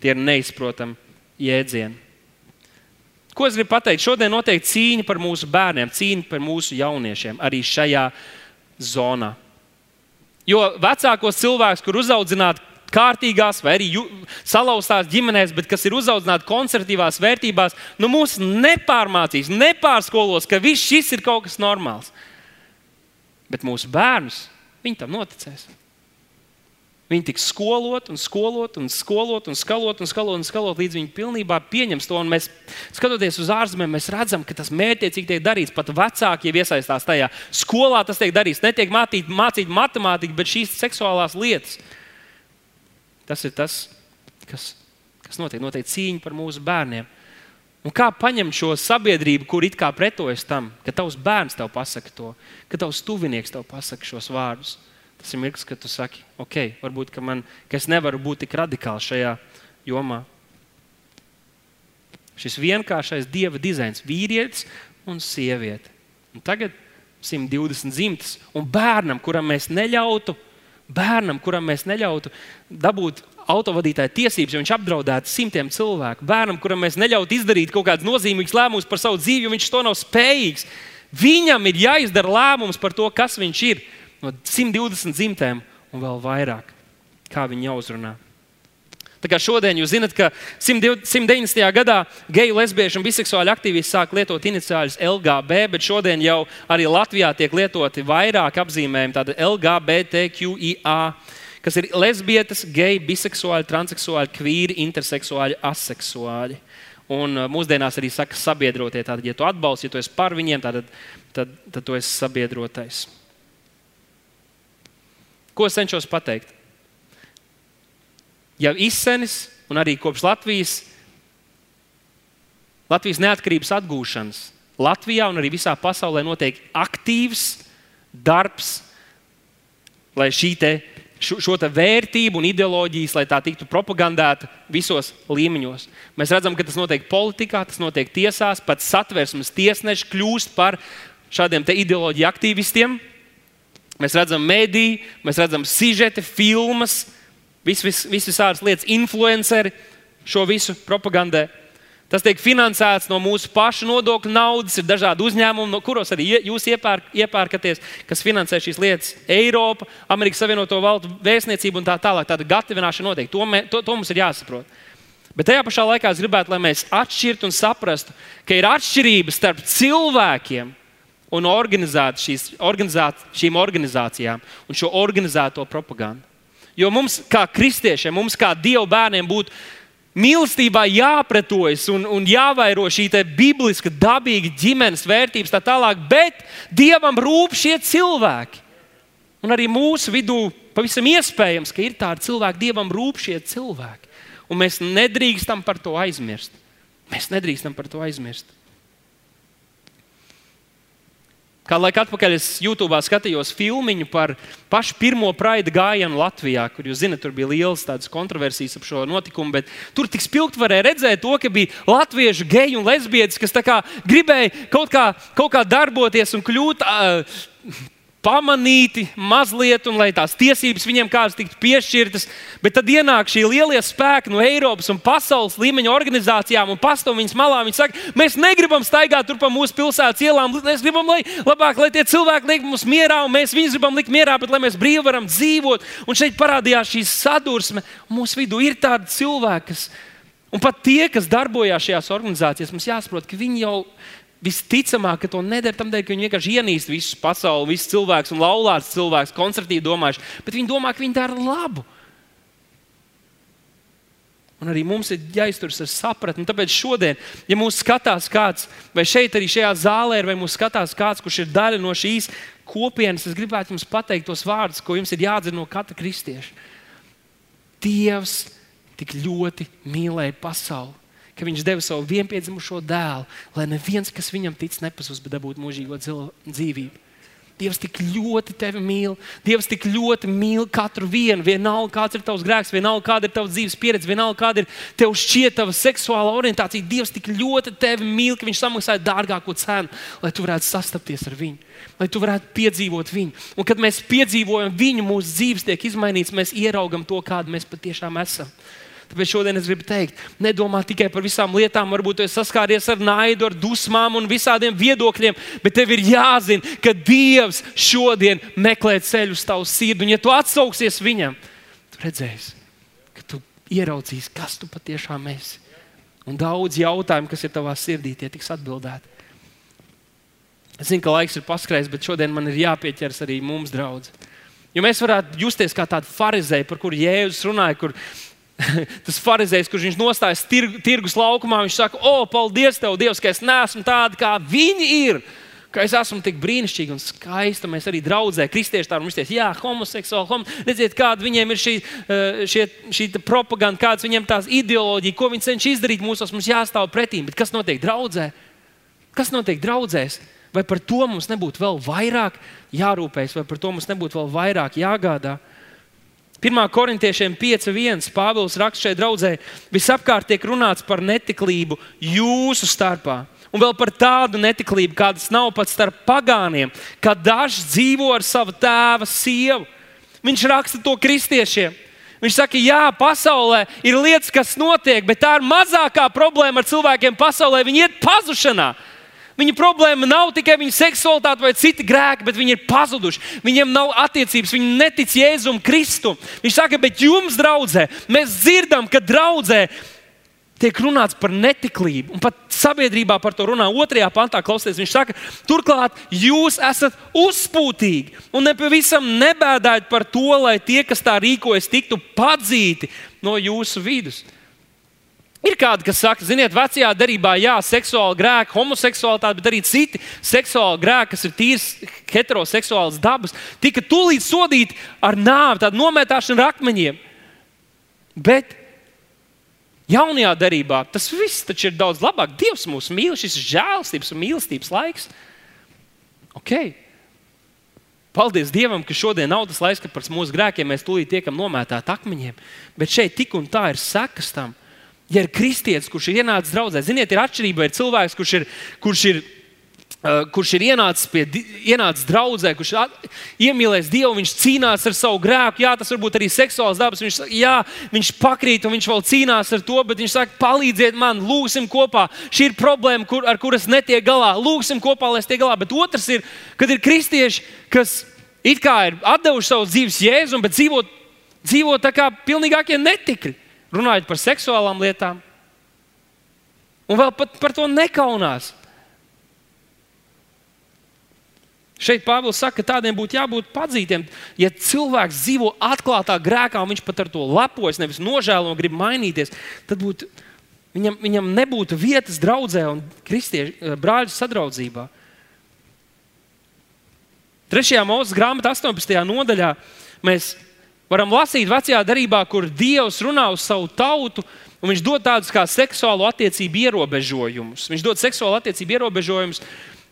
Tie ir neizprotami jēdzieni. Ko es gribu pateikt? Šodien notiek cīņa par mūsu bērniem, cīņa par mūsu jauniešiem arī šajā zonā. Jo vecākos cilvēkus, kur uzaudzināti kārtīgās vai arī salauztās ģimenēs, bet kas ir uzaugusi konservatīvās vērtībās, nu mūs nepārmācīs, nepārskolos, ka viss šis ir kaut kas normāls. Bet mūsu bērnus viņi tam noticēs. Viņi tiks skolot, un skolot, un skolot, un skalot, un skalot, un skalot līdz viņi pilnībā pieņems to. Mēs, skatoties uz ārzemēm, mēs redzam, ka tas mērķiecīgi tiek darīts. Pat vecāki jau iesaistās tajā. Skolā tas tiek darīts. Netiek mācīt, mācīt matemātiku, bet šīs seksuālās lietas. Tas ir tas, kas, kas notiek. Notiek cīņa par mūsu bērniem. Un kā paņemt šo sabiedrību, kur it kā pretojas tam, ka tavs bērns tev pasaka to, ka tavs tuvinieks tev pasaka šos vārdus? Tas ir mirklis, kad tu saki, ok, varbūt ka man, ka es nevaru būt tik radikāls šajā jomā. Šis vienkāršais dieva dizains, vīrietis un sieviete. Un tagad 120 dzimtas, un bērnam, kuram mēs neļautu Bērnam, kuram mēs neļautu dabūt autovadītāja tiesības, jo viņš apdraudētu simtiem cilvēku. Bērnam, kuram mēs neļautu izdarīt kaut kādus nozīmīgus lēmumus par savu dzīvi, jo viņš to nav spējīgs. Viņam ir jāizdara lēmums par to, kas viņš ir no 120 dzimtēm un vēl vairāk, kā viņi jāuzrunā. Tā kā šodien jūs zināt, ka 190. gadā geju, lesbiešu un biseksuāļu aktīvisti sāk lietot iniciāļus LGB, bet šodien jau arī Latvijā tiek lietoti vairāk apzīmējumi, tāda LGBTQIA, kas ir lesbietes, geji, biseksuāļi, transseksuāļi, kvīri, interseksuāļi, aseksuāļi. Un uh, mūsdienās arī saka sabiedrotie. Tātad, ja tu atbalsti, ja tu esi par viņiem, tad, tad, tad tu esi sabiedrotais. Ko es cenšos pateikt? Jau izsenis un arī kopš Latvijas Latvijas neatkarības atgūšanas. Latvijā un arī visā pasaulē notiek aktīvs darbs, lai šī te, šo, šo te vērtību un ideoloģijas, lai tā tiktu propagandēta visos līmeņos. Mēs redzam, ka tas notiek politikā, tas notiek tiesās, pat satversmes tiesneši kļūst par šādiem ideoloģiju aktīvistiem. Mēs redzam mediju, mēs redzam sižeti, filmas, visas vis, vis, visādas lietas, influenceri šo visu propagandē. Tas tiek finansēts no mūsu pašu nodokļu naudas. Ir dažādi uzņēmumi, no kuros arī jūs iepērk, iepērkaties, kas finansē šīs lietas. Eiropa, Amerikas Savienoto Valstu vēstniecība un tā tālāk. Tāda gatavināšana notiek. To, mē, to, to mums ir jāsaprot. Bet tajā pašā laikā es gribētu, lai mēs atšķirtu un saprastu, ka ir atšķirības starp cilvēkiem un šīs, organizāt, šīm organizācijām un šo organizēto propagandu. Jo mums, kā kristiešiem, mums kā dievu bērniem, būtu mīlestībā jāpretojas un, un jāvairo šī bibliska, dabīga ģimenes vērtības, tā tālāk, bet dievam rūp šie cilvēki. Un arī mūsu vidū pavisam iespējams, ka ir tādi cilvēki, dievam rūp šie cilvēki. Un mēs nedrīkstam par to aizmirst. Mēs nedrīkstam par to aizmirst. Kādu laiku atpakaļ es YouTube skatījos filmu par pašu pirmo praida gājienu Latvijā, kur jūs zinat, tur bija liels kontroversijas ap šo notikumu. Tur tik spilgti varēja redzēt, to, ka bija latviešu geji un lesbietes, kas gribēja kaut kā, kaut kā darboties un kļūt. Uh, pamanīti mazliet, un lai tās tiesības viņiem kādas tiktu piešķirtas. Bet tad ienāk šī lielie spēki no Eiropas un pasaules līmeņa organizācijām un pastāv viņas malā. Viņi saka, mēs negribam staigāt tur pa mūsu pilsētas ielām. Mēs gribam, lai, labāk, lai tie cilvēki liek mums mierā, un mēs viņus gribam likt mierā, bet lai mēs brīvi varam dzīvot. Un šeit parādījās šī sadursme. Mūsu vidū ir tādi cilvēki, kas. Un pat tie, kas darbojās šajās organizācijās, mums jāsaprot, ka viņi jau Visticamāk, ka to nedara tam dēļ, ka viņi vienkārši ienīst visu pasauli, visus cilvēkus un laulāts cilvēkus, konservatīvi domājuši, bet viņi domā, ka viņi dara labu. Un arī mums ir jāizturas ar sapratni. Tāpēc šodien, ja mūs skatās kāds, vai šeit arī šajā zālē, vai mūs skatās kāds, kurš ir daļa no šīs kopienas, es gribētu jums pateikt tos vārdus, ko jums ir jāatdzīst no katra kristieša. Dievs tik ļoti mīlēja pasauli ka viņš deva savu vienpiedzimušo dēlu, lai neviens, kas viņam tic, nepazūd, bet dabūtu mūžīgo dzīvību. Dievs tik ļoti tevi mīl. Dievs tik ļoti mīl katru vienu. Vienalga, kāds ir tavs grēks, vienalga, kāda ir tavs dzīves pieredze, vienalga, kāda ir tev šķiet tava seksuāla orientācija. Dievs tik ļoti tevi mīl, ka viņš samaksāja dārgāko cenu, lai tu varētu sastapties ar viņu, lai tu varētu piedzīvot viņu. Un kad mēs piedzīvojam viņu, mūsu dzīves tiek izmainīts, mēs ieraugam to, kāda mēs patiešām esam. Tāpēc šodien es gribu teikt, nedomā tikai par visām lietām, varbūt jūs saskāries ar naidu, ar dusmām un visādiem viedokļiem, bet tev ir jāzina, ka Dievs šodien meklē ceļu uz tavu sirdi. Un, ja tu atsauksies viņam, tu redzēsi, ka tu ieraudzīsi, kas tu patiešām esi. Un daudz jautājumu, kas ir tavā sirdī, tie tiks atbildēti. Es zinu, ka laiks ir paskrējis, bet šodien man ir jāpieķers arī mums, draugi. Jo mēs varētu justies kā tādi farizēji, par kuriem Jēzus runāja, kur [LAUGHS] tas farizējs, kurš viņš nostājas tir, tirgus laukumā, viņš saka, o, paldies, tev, Dievs, ka es neesmu tāda, kā viņi ir. Ka es esmu tik brīnišķīga un skaista. Mēs arī draudzē, kristieši tādā veidā, jā, homoseksuāli. Hom redziet, kāda viņiem ir šī, eh, šie, šī propaganda, kādas viņiem tās ideoloģija, ko viņi cenšas izdarīt mūsos, mums jāstāv pretī. Bet kas notiek draudzē? Kas notiek draudzēs? Vai par to mums nebūtu vēl vairāk jārūpējas, vai par to mums nebūtu vēl vairāk jāgādā? 1. korintiešiem 5.1. Pāvils raksta šeit draudzē, visapkārt tiek runāts par netiklību jūsu starpā. Un vēl par tādu netiklību, kādas nav pat starp pagāniem, kad dažs dzīvo ar savu tēva sievu. Viņš raksta to kristiešiem. Viņš saka, jā, pasaulē ir lietas, kas notiek, bet tā ir mazākā problēma ar cilvēkiem pasaulē. Viņi iet pazušanā. Viņa problēma nav tikai viņa seksualitāte vai citi grēki, bet viņi ir pazuduši. Viņiem nav attiecības, viņi netic Jēzum Kristum. Viņš saka, bet jums, draudzē, mēs dzirdam, ka draudzē tiek runāts par netiklību, un pat sabiedrībā par to runā otrajā pantā. Klausieties, viņš saka, turklāt jūs esat uzpūtīgi un nepavisam nebēdājat par to, lai tie, kas tā rīkojas, tiktu padzīti no jūsu vidus. Ir kādi, kas saka, ziniet, vecajā darbā, jā, seksuāla grēka, homoseksualitāte, bet arī citi seksuāli grēki, kas ir tīrs heteroseksuāls dabas, tika tūlīt sodīti ar nāvi, tādu nometāšanu ar akmeņiem. Bet Jaunajā darbā tas viss ir daudz labāk. Dievs mūs mīl, šis ir žēlstības un mīlestības laiks. Okay. Paldies Dievam, ka šodien nav tas laiks, kad par mūsu grēkiem mēs tūlīt tiekam nomētāti akmeņiem. Bet šeit tik un tā ir sekas tam. Ja ir kristietis, kurš ir ienācis draudzē, ziniet, ir atšķirība. Ir cilvēks, kurš ir, kurš ir Uh, kurš ir ienācis, pie, ienācis draudzē, kurš ir iemīlējis Dievu, viņš cīnās ar savu grēku. Jā, tas varbūt arī seksuāls dabas. Viņš, jā, viņš pakrīt un viņš vēl cīnās ar to, bet viņš saka, palīdziet man, lūgsim kopā. Šī ir problēma, kur, ar kuras netiek galā. Lūgsim kopā, lai es tiek galā. Bet otrs ir, kad ir kristieši, kas it kā ir devuši savu dzīves jēzumu, bet dzīvo, dzīvo tā kā pilnīgākie netikri, runājot par seksuālām lietām. Un vēl pat par to nekaunās. Šeit Pāvils saka, ka tādiem būtu jābūt padzītiem. Ja cilvēks dzīvo atklātā grēkā, un viņš pat ar to lepojas, nevis nožēlo un grib mainīties, tad būtu, viņam, viņam nebūtu vietas draudzē un kristiešu eh, brāļu sadraudzībā. Trešajā mūža grāmatā, 18. nodaļā, mēs varam lasīt vecajā darbā, kur Dievs runā uz savu tautu. Un viņš dod tādus kā seksuālu attiecību ierobežojumus. Viņš dod seksuālu attiecību ierobežojumus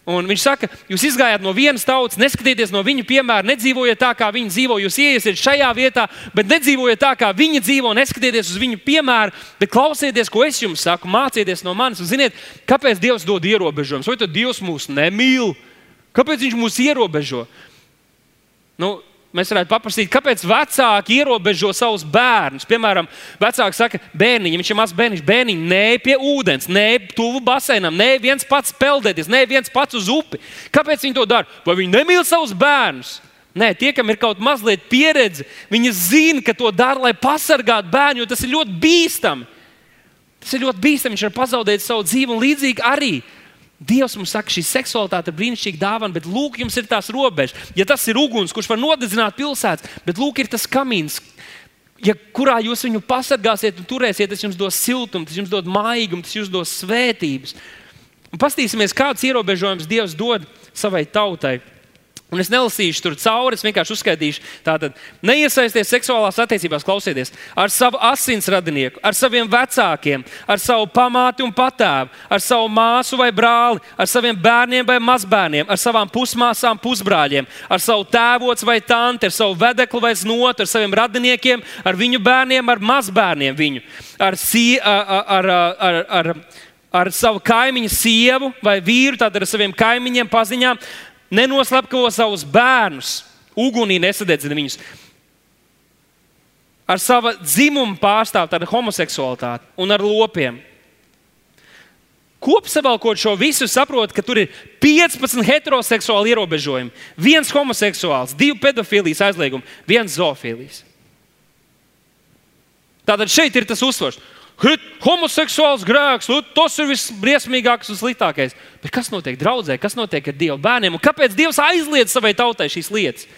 Un viņš saka, jūs izgājāt no vienas tautas, neskatieties no viņu piemēra, nedzīvojiet tā, kā viņi dzīvo. Jūs iesiet šajā vietā, bet nedzīvojiet tā, kā viņi dzīvo, neskatieties uz viņu piemēru, bet klausieties, ko es jums saku, mācieties no manis. Un ziniet, kāpēc Dievs dod ierobežojumus? Vai tad Dievs mūs nemīl? Kāpēc Viņš mūs ierobežo? Nu, Mēs varētu paprasīt, kāpēc vecāki ierobežo savus bērnus. Piemēram, vecāki saka, bērniņš, viņš ir mazs bērniņš, bērniņš, nē, pie ūdens, nē, tuvu basēnam, nē, viens pats peldēties, nē, viens pats uz upi. Kāpēc viņi to dara? Vai viņi nemīl savus bērnus? Nē, tie, kam ir kaut mazliet pieredze, viņi zina, ka to dara, lai pasargātu bērnu, jo tas ir ļoti bīstami. Tas ir ļoti bīstami. Viņš var pazaudēt savu dzīvi un līdzīgi arī. Dievs mums saka, šī seksualitāte ir brīnišķīga dāvana, bet lūk, jums ir tās robežas. Ja tas ir uguns, kurš var nodedzināt pilsētas, bet lūk, ir tas kamīns, ja kurā jūs viņu pasargāsiet un turēsiet, tas jums dos siltumu, tas jums dos maigumu, tas jums dos svētības. Un pastīsimies, kādus ierobežojumus Dievs dod savai tautai. Un es nelasīšu tur cauri, es vienkārši uzskaitīšu. Tātad, neiesaisties seksuālās attiecībās, klausieties, ar savu asins radinieku, ar saviem vecākiem, ar savu pamāti un patēvu, ar savu māsu vai brāli, ar saviem bērniem vai mazbērniem, ar savām pusmāsām, pusbrāļiem, ar savu tēvocu vai tanti, ar savu vedeklu vai znotu, ar saviem radiniekiem, ar viņu bērniem, ar mazbērniem viņu, ar, sie, ar, ar, ar, ar, ar savu kaimiņu sievu vai vīru, tātad ar saviem kaimiņiem, paziņām nenoslepkavo savus bērnus, ugunī nesadedzina viņus. Ar savu dzimumu pārstāvot ar homoseksualitāti un ar lopiem. Kopsavilkot šo visu, saprot, ka tur ir 15 heteroseksuāli ierobežojumi. Viens homoseksuāls, divi pedofīlijas aizliegumi, viens zoofīlijas. Tātad šeit ir tas uzsvars homoseksuāls grēks, tas ir visbriesmīgākais un sliktākais. Bet kas notiek draudzē, kas notiek ar Dieva bērniem un kāpēc Dievs aizliedz savai tautai šīs lietas?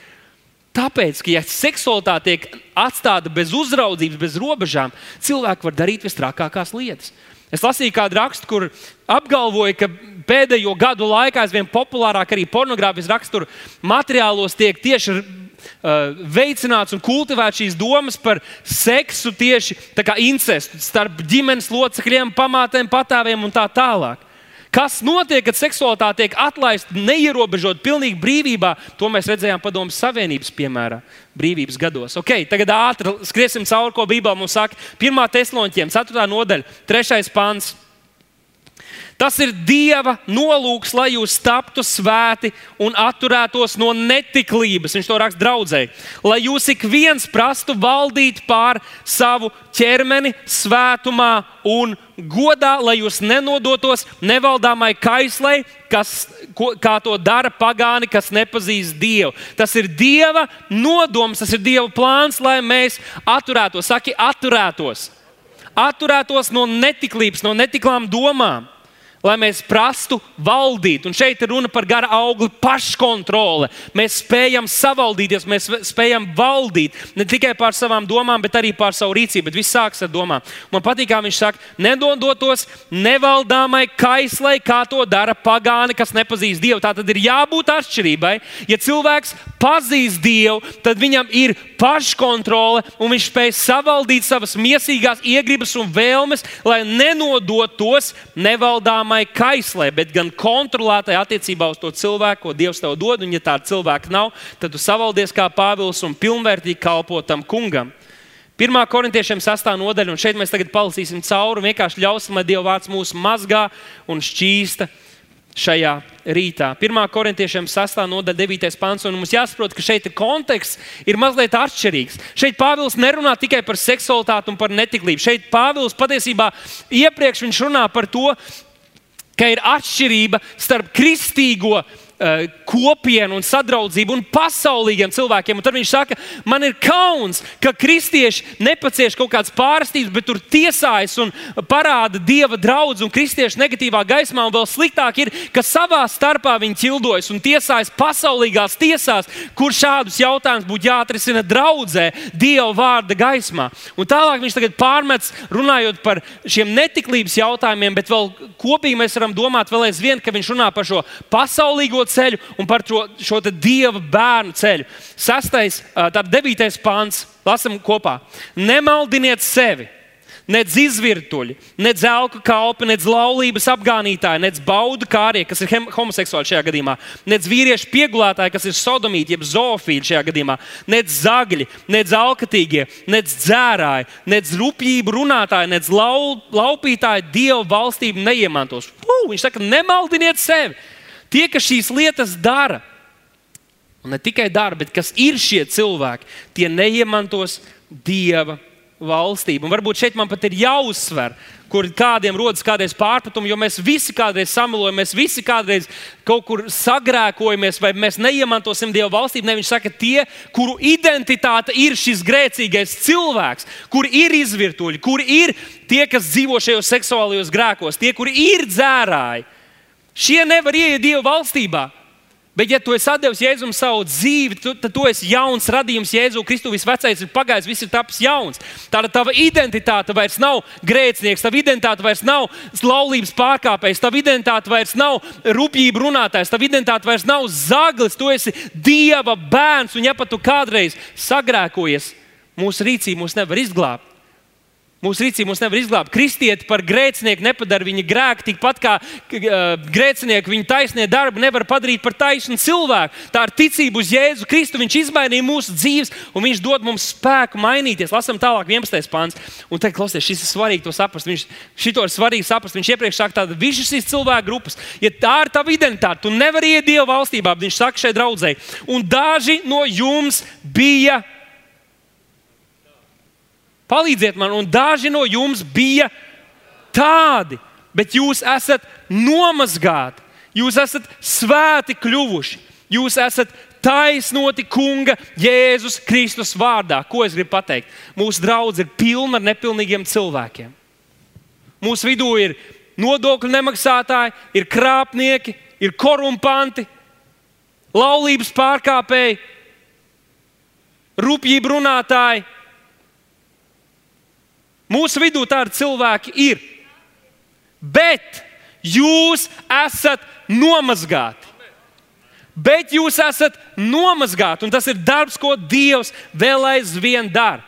Tāpēc, ka, ja seksualitāte tiek atstāta bez uzraudzības, bez robežām, cilvēki var darīt visstrakākās lietas. Es lasīju kādu rakstu, kur apgalvoja, ka pēdējo gadu laikā aizvien populārāk arī pornogrāfijas rakstura materiālos tiek tieši veicināts un kultivēts šīs domas par seksu tieši incestu starp ģimenes locekļiem, pamātēm, patāviem un tā tālāk. Kas notiek, kad seksualitāte tiek atlaista neierobežot, pilnīgi brīvībā? To mēs redzējām Padomju Savienības piemērā, brīvības gados. Okay, tagad ātri skriesim cauri, ko Bībelē mums saka. 1. Thesaloņķiem, 4. nodaļa, 3. pāns. Tas ir Dieva nolūks, lai jūs taptu svēti un atturētos no netiklības. Viņš to raksta draudzē. Lai jūs ik viens prastu valdīt pār savu ķermeni svētumā un godā, lai jūs nenodotos nevaldāmai kaislei, kas, ko, kā to dara pagāni, kas nepazīst Dievu. Tas ir Dieva nodoms, tas ir Dieva plāns, lai mēs atturētos. Saki, atturētos. Atturētos no netiklības, no netiklām domām lai mēs prastu valdīt. Un šeit ir runa par gara augli paškontrole. Mēs spējam savaldīties, mēs spējam valdīt ne tikai pār savām domām, bet arī pār savu rīcību. Bet viss sākas ar domām. Man patīk, kā viņš saka, nedodotos nevaldāmai kaislai, kā to dara pagāni, kas nepazīst Dievu. Tā tad ir jābūt atšķirībai. Ja cilvēks pazīst Dievu, tad viņam ir paškontrole un viņš spēj savaldīt savas mīsīgās iegribas un vēlmes, lai nenodotos nevaldāmai kaislē, bet gan kontrolētai attiecībā uz to cilvēku, ko Dievs tev dod. Un, ja tāda cilvēka nav, tad tu savaldies kā Pāvils un pilnvērtīgi kalpo tam kungam. 1. korintiešiem 6. nodaļa, un šeit mēs tagad palasīsim cauri vienkārši ļausim, lai Dieva vārds mūs mazgā un šķīsta šajā rītā. 1. korintiešiem 6. nodaļa, 9. pāns. Mums jāsaprot, ka šeit konteksts ir mazliet atšķirīgs. Šeit Pāvils nerunā tikai par seksualitāti un par netiklību. Šeit Pāvils patiesībā iepriekš runā par to, ka ir atšķirība starp kristīgo kopienu un sadraudzību un pasaulīgiem cilvēkiem. Un tad viņš saka, man ir kauns, ka kristieši nepacieš kaut kādas pārstības, bet tur tiesājas un parāda dieva draugu un kristiešu negatīvā gaismā. Un vēl sliktāk ir, ka savā starpā viņi ķildojas un tiesājas pasaulīgās tiesās, kur šādus jautājumus būtu jāatrisina draudzē, dieva vārda gaismā. Un tālāk viņš tagad pārmets, runājot par šiem netiklības jautājumiem, bet vēl kopīgi mēs varam domāt vēl aizvien, ka viņš runā par šo pasaulīgo ceļu un par šo, šo dieva bērnu ceļu. Sastais, tātad devītais pāns, lasam kopā. Nemaldiniet sevi! Nec izvirtuļi, nec zelta kalpi, nec laulības apgānītāji, nec baudu kārie, kas ir homoseksuāli šajā gadījumā, nec vīriešu piegulētāji, kas ir sodomīti, jeb zoofīļi šajā gadījumā, nec zagļi, nec alkatīgie, nec dzērāji, nec rupjību runātāji, nec lau, laupītāji dievu valstību neiemantos. Puh, viņš saka, nemaldiniet sevi! Tie, kas šīs lietas dara, un ne tikai dara, bet kas ir šie cilvēki, tie neiemantos Dieva valstību. Un varbūt šeit man pat ir jāuzsver, kur kādiem rodas kādreiz pārpratumi, jo mēs visi kādreiz samilojam, mēs visi kādreiz kaut kur sagrēkojamies, vai mēs neiemantosim Dieva valstību. Ne, viņš saka, tie, kuru identitāte ir šis grēcīgais cilvēks, kur ir izvirtuļi, kur ir tie, kas dzīvo šajos seksuālajos grēkos, tie, kuri ir dzērāji Šie nevar ieiet Dieva valstībā. Bet, ja tu esi devis Jēzum savu dzīvi, tu, tad tu esi jauns radījums. Jēzu Kristu visvecais ir pagājis, viss ir tapis jauns. Tāda tava identitāte vairs nav grēcinieks, tava identitāte vairs nav laulības pārkāpējs, tava identitāte vairs nav rupjība runātājs, tava identitāte vairs nav zaglis. Tu esi Dieva bērns, un ja pat tu kādreiz sagrēkojies, mūsu rīcība mūs nevar izglābt. Mūsu rīcība mūs nevar izglābt. Kristieti par grēcinieku nepadara viņa grēku, tikpat kā grēcinieku viņa taisnie darbi nevar padarīt par taisnu cilvēku. Tā ir ticība uz Jēzu Kristu. Viņš izmainīja mūsu dzīves, un viņš dod mums spēku mainīties. Lasām tālāk, 11. pāns. Un te klausies, šis ir svarīgi to saprast. Viņš šito ir svarīgi saprast. Viņš iepriekš saka, tāda visas šīs cilvēku grupas, ja tā ir tava identitāte, tu nevari iet Dieva valstībā. Viņš saka šai draudzēji, un daži no jums bija Palīdziet man, un daži no jums bija tādi, bet jūs esat nomazgāti, jūs esat svēti kļuvuši, jūs esat taisnoti Kunga Jēzus Kristus vārdā. Ko es gribu pateikt? Mūsu draugs ir pilna ar nepilnīgiem cilvēkiem. Mūsu vidū ir nodokļu nemaksātāji, ir krāpnieki, ir korumpanti, laulības pārkāpēji, rupjību runātāji Mūsu vidū tādi cilvēki ir. Bet jūs esat nomazgāti. Bet jūs esat nomazgāti, un tas ir darbs, ko Dievs vēl aizvien dara.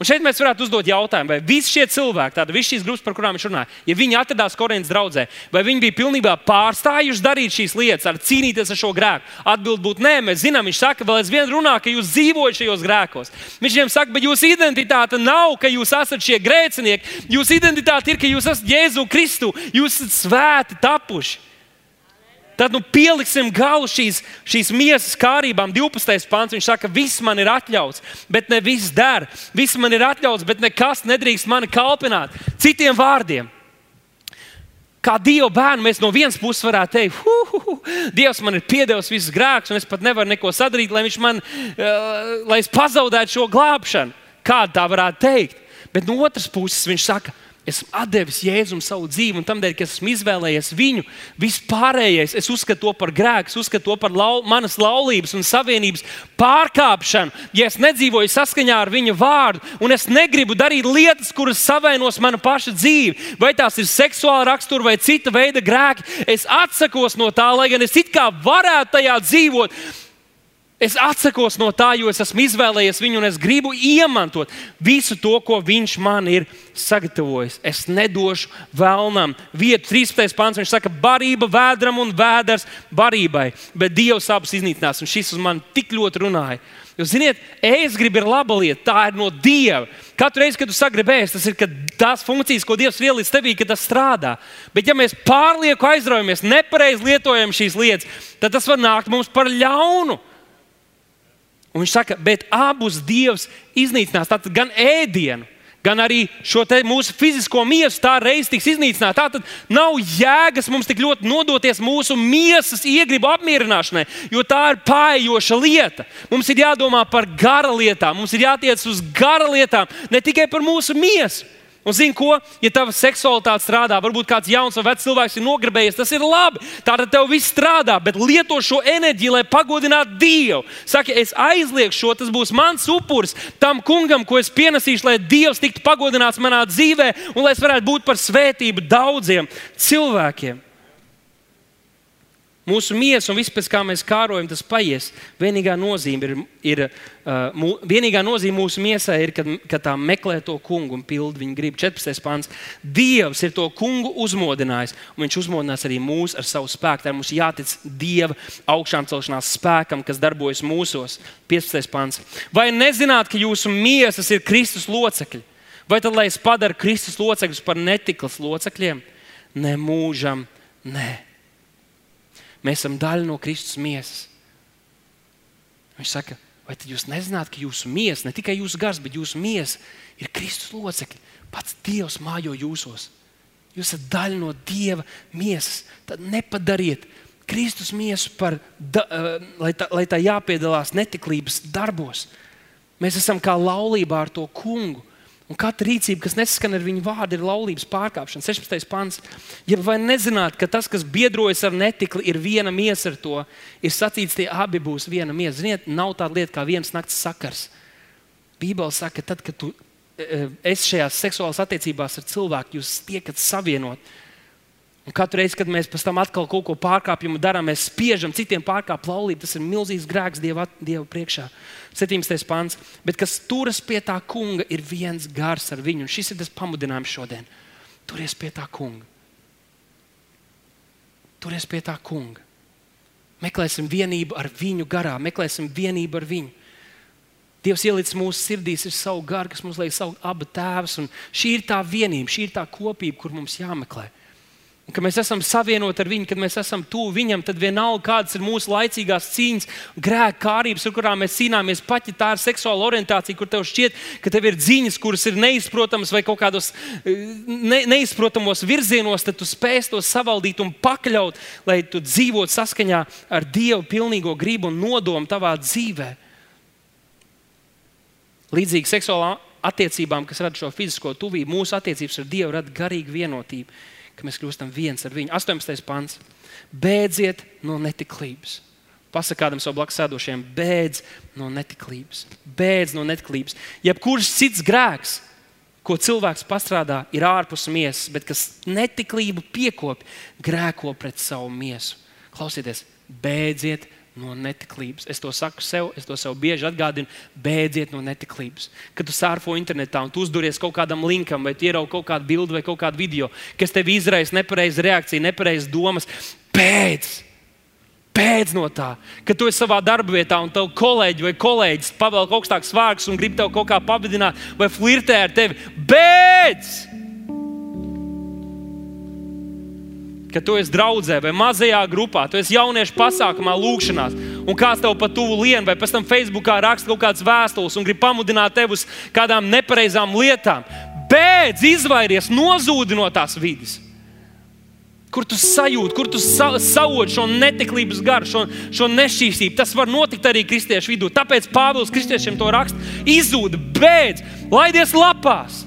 Un šeit mēs varētu uzdot jautājumu, vai visi šie cilvēki, tāda visas šīs grupas, par kurām viņš runāja, ja viņi atradās Korejas draudzē, vai viņi bija pilnībā pārstājuši darīt šīs lietas, ar cīnīties ar šo grēku? Atbilde būtu nē, mēs zinām, viņš saka, vēl aizvien runā, ka jūs dzīvojat šajos grēkos. Viņš viņiem saka, bet jūsu identitāte nav, ka jūs esat šie grēcinieki. Jūsu identitāte ir, ka jūs esat Jēzu Kristu, jūs esat svēti tapuši. Tad nu, pieliksim galu šīs, šīs miesas kārībām. 12. pāns viņš saka, viss man ir atļauts, bet ne viss der. Viss man ir atļauts, bet nekas nedrīkst mani kalpināt. Citiem vārdiem. Kā Dieva bērni, mēs no vienas puses varētu teikt, hu, hu, hu, Dievs man ir piedevis visus grēkus, un es pat nevaru neko sadarīt, lai, man, uh, lai es pazaudētu šo glābšanu. Kāda tā varētu teikt? Bet no otras puses viņš saka, esmu devis Jēzum savu dzīvi, un tādēļ, ka esmu izvēlējies viņu, vispārējais, es uzskatu to par grēku, uzskatu to par lau, manas laulības un savienības pārkāpšanu. Ja es nedzīvoju saskaņā ar viņa vārdu, un es negribu darīt lietas, kuras savainos manu pašu dzīvi, vai tās ir seksuāla rakstura vai cita veida grēki, es atsakos no tā, lai gan es it kā varētu tajā dzīvot. Es atsakos no tā, jo es esmu izvēlējies viņu un es gribu izmantot visu to, ko viņš man ir sagatavojis. Es nedošu vēlnam vietu. 13. pāns viņš saka, barība vēdram un vēders barībai, bet Dievs abus iznīcinās. Un šis uz mani tik ļoti runāja. Jo, ziniet, ēstgrība ir laba lieta, tā ir no Dieva. Katru reizi, kad tu sagribēsi, tas ir tās funkcijas, ko Dievs ielicis tevī, ka tas strādā. Bet, ja mēs pārlieku aizraujamies, nepareizi lietojam šīs lietas, tad tas var nākt mums par ļaunu. Un viņš saka, bet abus dievs iznīcinās. Tātad gan ēdienu, gan arī šo mūsu fizisko miesu tā reiz tiks iznīcināta. Tā tad nav jēgas mums tik ļoti nodoties mūsu miesas iegribu apmierināšanai, jo tā ir pājoša lieta. Mums ir jādomā par gara lietām, mums ir jātiec uz gara lietām, ne tikai par mūsu miesu. Un zini, ko? Ja tava seksualitāte strādā, varbūt kāds jauns vai vecs cilvēks ir nogribējies, tas ir labi. Tātad tev viss strādā, bet lieto šo enerģiju, lai pagodinātu Dievu. Saki, es aizliegšu šo, tas būs mans upuris tam kungam, ko es pienesīšu, lai Dievs tiktu pagodināts manā dzīvē un lai es varētu būt par svētību daudziem cilvēkiem. Mūsu miesa un viss, pēc kā mēs kārojam, tas paies. Vienīgā nozīme, ir, ir, uh, mū, vienīgā nozīme mūsu miesai ir, kad, kad tā meklē to kungu un pild viņa gribu. 14. pāns. Dievs ir to kungu uzmodinājis, un viņš uzmodinās arī mūs ar savu spēku. Tā mums jātic Dieva augšām celšanās spēkam, kas darbojas mūsos. 15. pāns. Vai nezināt, ka jūsu miesas ir Kristus locekļi? Vai tad, lai es padaru Kristus locekļus par netiklas locekļiem? Ne mūžam, nē. Mēs esam daļa no Kristus miesas. Viņš saka, vai jūs nezināt, ka jūsu miesa, ne tikai jūsu gars, bet jūsu miesa ir Kristus locekļi. Pats Dievs mājo jūsos. Jūs esat daļa no Dieva miesas. Tad nepadariet Kristus miesu par, da, uh, lai, tā, lai tā jāpiedalās netiklības darbos. Mēs esam kā laulībā ar to kungu. Un katra rīcība, kas nesaskan ar viņu vārdu, ir laulības pārkāpšana. 16. pants. Ja vai nezināt, ka tas, kas biedrojas ar netikli, ir viena miesa ar to, ir sacīts, tie abi būs viena miesa. Ziniet, nav tāda lieta kā viens nakts sakars. Bībeli saka, ka tad, kad tu e, e, esi šajās seksuālās attiecībās ar cilvēku, jūs tiekat savienot. Un katru reizi, kad mēs pēc tam atkal kaut ko pārkāpjam darām, mēs spiežam citiem pārkāpt laulību. Tas ir milzīgs grēks Dieva, Dieva priekšā. 17. pāns. Bet kas turas pie tā kunga, ir viens gars ar viņu. Un šis ir tas pamudinājums šodien. Turies pie tā kunga. Turies pie tā kunga. Meklēsim vienību ar viņu garā, meklēsim vienību ar viņu. Dievs ielicis mūsu sirdīs ir savu garu, kas mums liek saukt abu tēvus. Šī ir tā vienība, šī ir tā kopība, kur mums jāmeklē. Un, kad mēs esam savienoti ar viņu, kad mēs esam tuvu viņam, tad vienalga, kādas ir mūsu laicīgās cīņas, grēka kārības, ar kurām mēs cīnāmies, pat ja tā ir seksuāla orientācija, kur tev šķiet, ka tev ir dziņas, kuras ir neizprotamas vai kaut kādos eh, ne, neizprotamos virzienos, tad tu spēj to savaldīt un pakļaut, lai tu dzīvotu saskaņā ar Dieva pilnīgo gribu un nodomu tavā dzīvē. Līdzīgi seksuālām attiecībām, kas rada šo fizisko tuvību, mūsu attiecības ar Dievu rada garīgu vienotību ka mēs kļūstam viens ar viņu. 18. pants. Bēdziet no netiklības. Pasakādam savam blakus sēdošiem, bēdz no netiklības. Bēdz no netiklības. Jebkurš cits grēks, ko cilvēks pastrādā, ir ārpus miesas, bet kas netiklību piekopja, grēko pret savu miesu. Klausieties, bēdziet no netiklības. Es to saku sev, es to sev bieži atgādinu. Beidziet no netiklības. Kad tu sārfo internetā un tu uzduries kaut kādam linkam, vai ieraugi kaut kādu bildi vai kaut kādu video, kas tev izraisa nepareizu reakciju, nepareizas domas, pēc! Pēc no tā, ka tu esi savā darba vietā un tev kolēģi vai kolēģis pavēl augstākus vārdus un grib tev kaut kā pavadināt vai flirtē ar tevi. Beidz! Ka tu esi draudzē vai mazajā grupā, tu esi jauniešu pasākumā, lūkšanās, un kāds tev pa tuvu lien, vai pēc tam Facebookā raksta kaut kādas vēstules un grib pamudināt tevi uz kādām nepareizām lietām. Bēdz, izvairies, nozūdi no tās vidas. Kur tu sajūti, kur tu sa sajūti šo netiklības garu, šo, šo nešķīstību. Tas var notikt arī kristiešu vidū. Tāpēc Pāvils kristiešiem to raksta. Izzūda, bēdz, laidies lapās.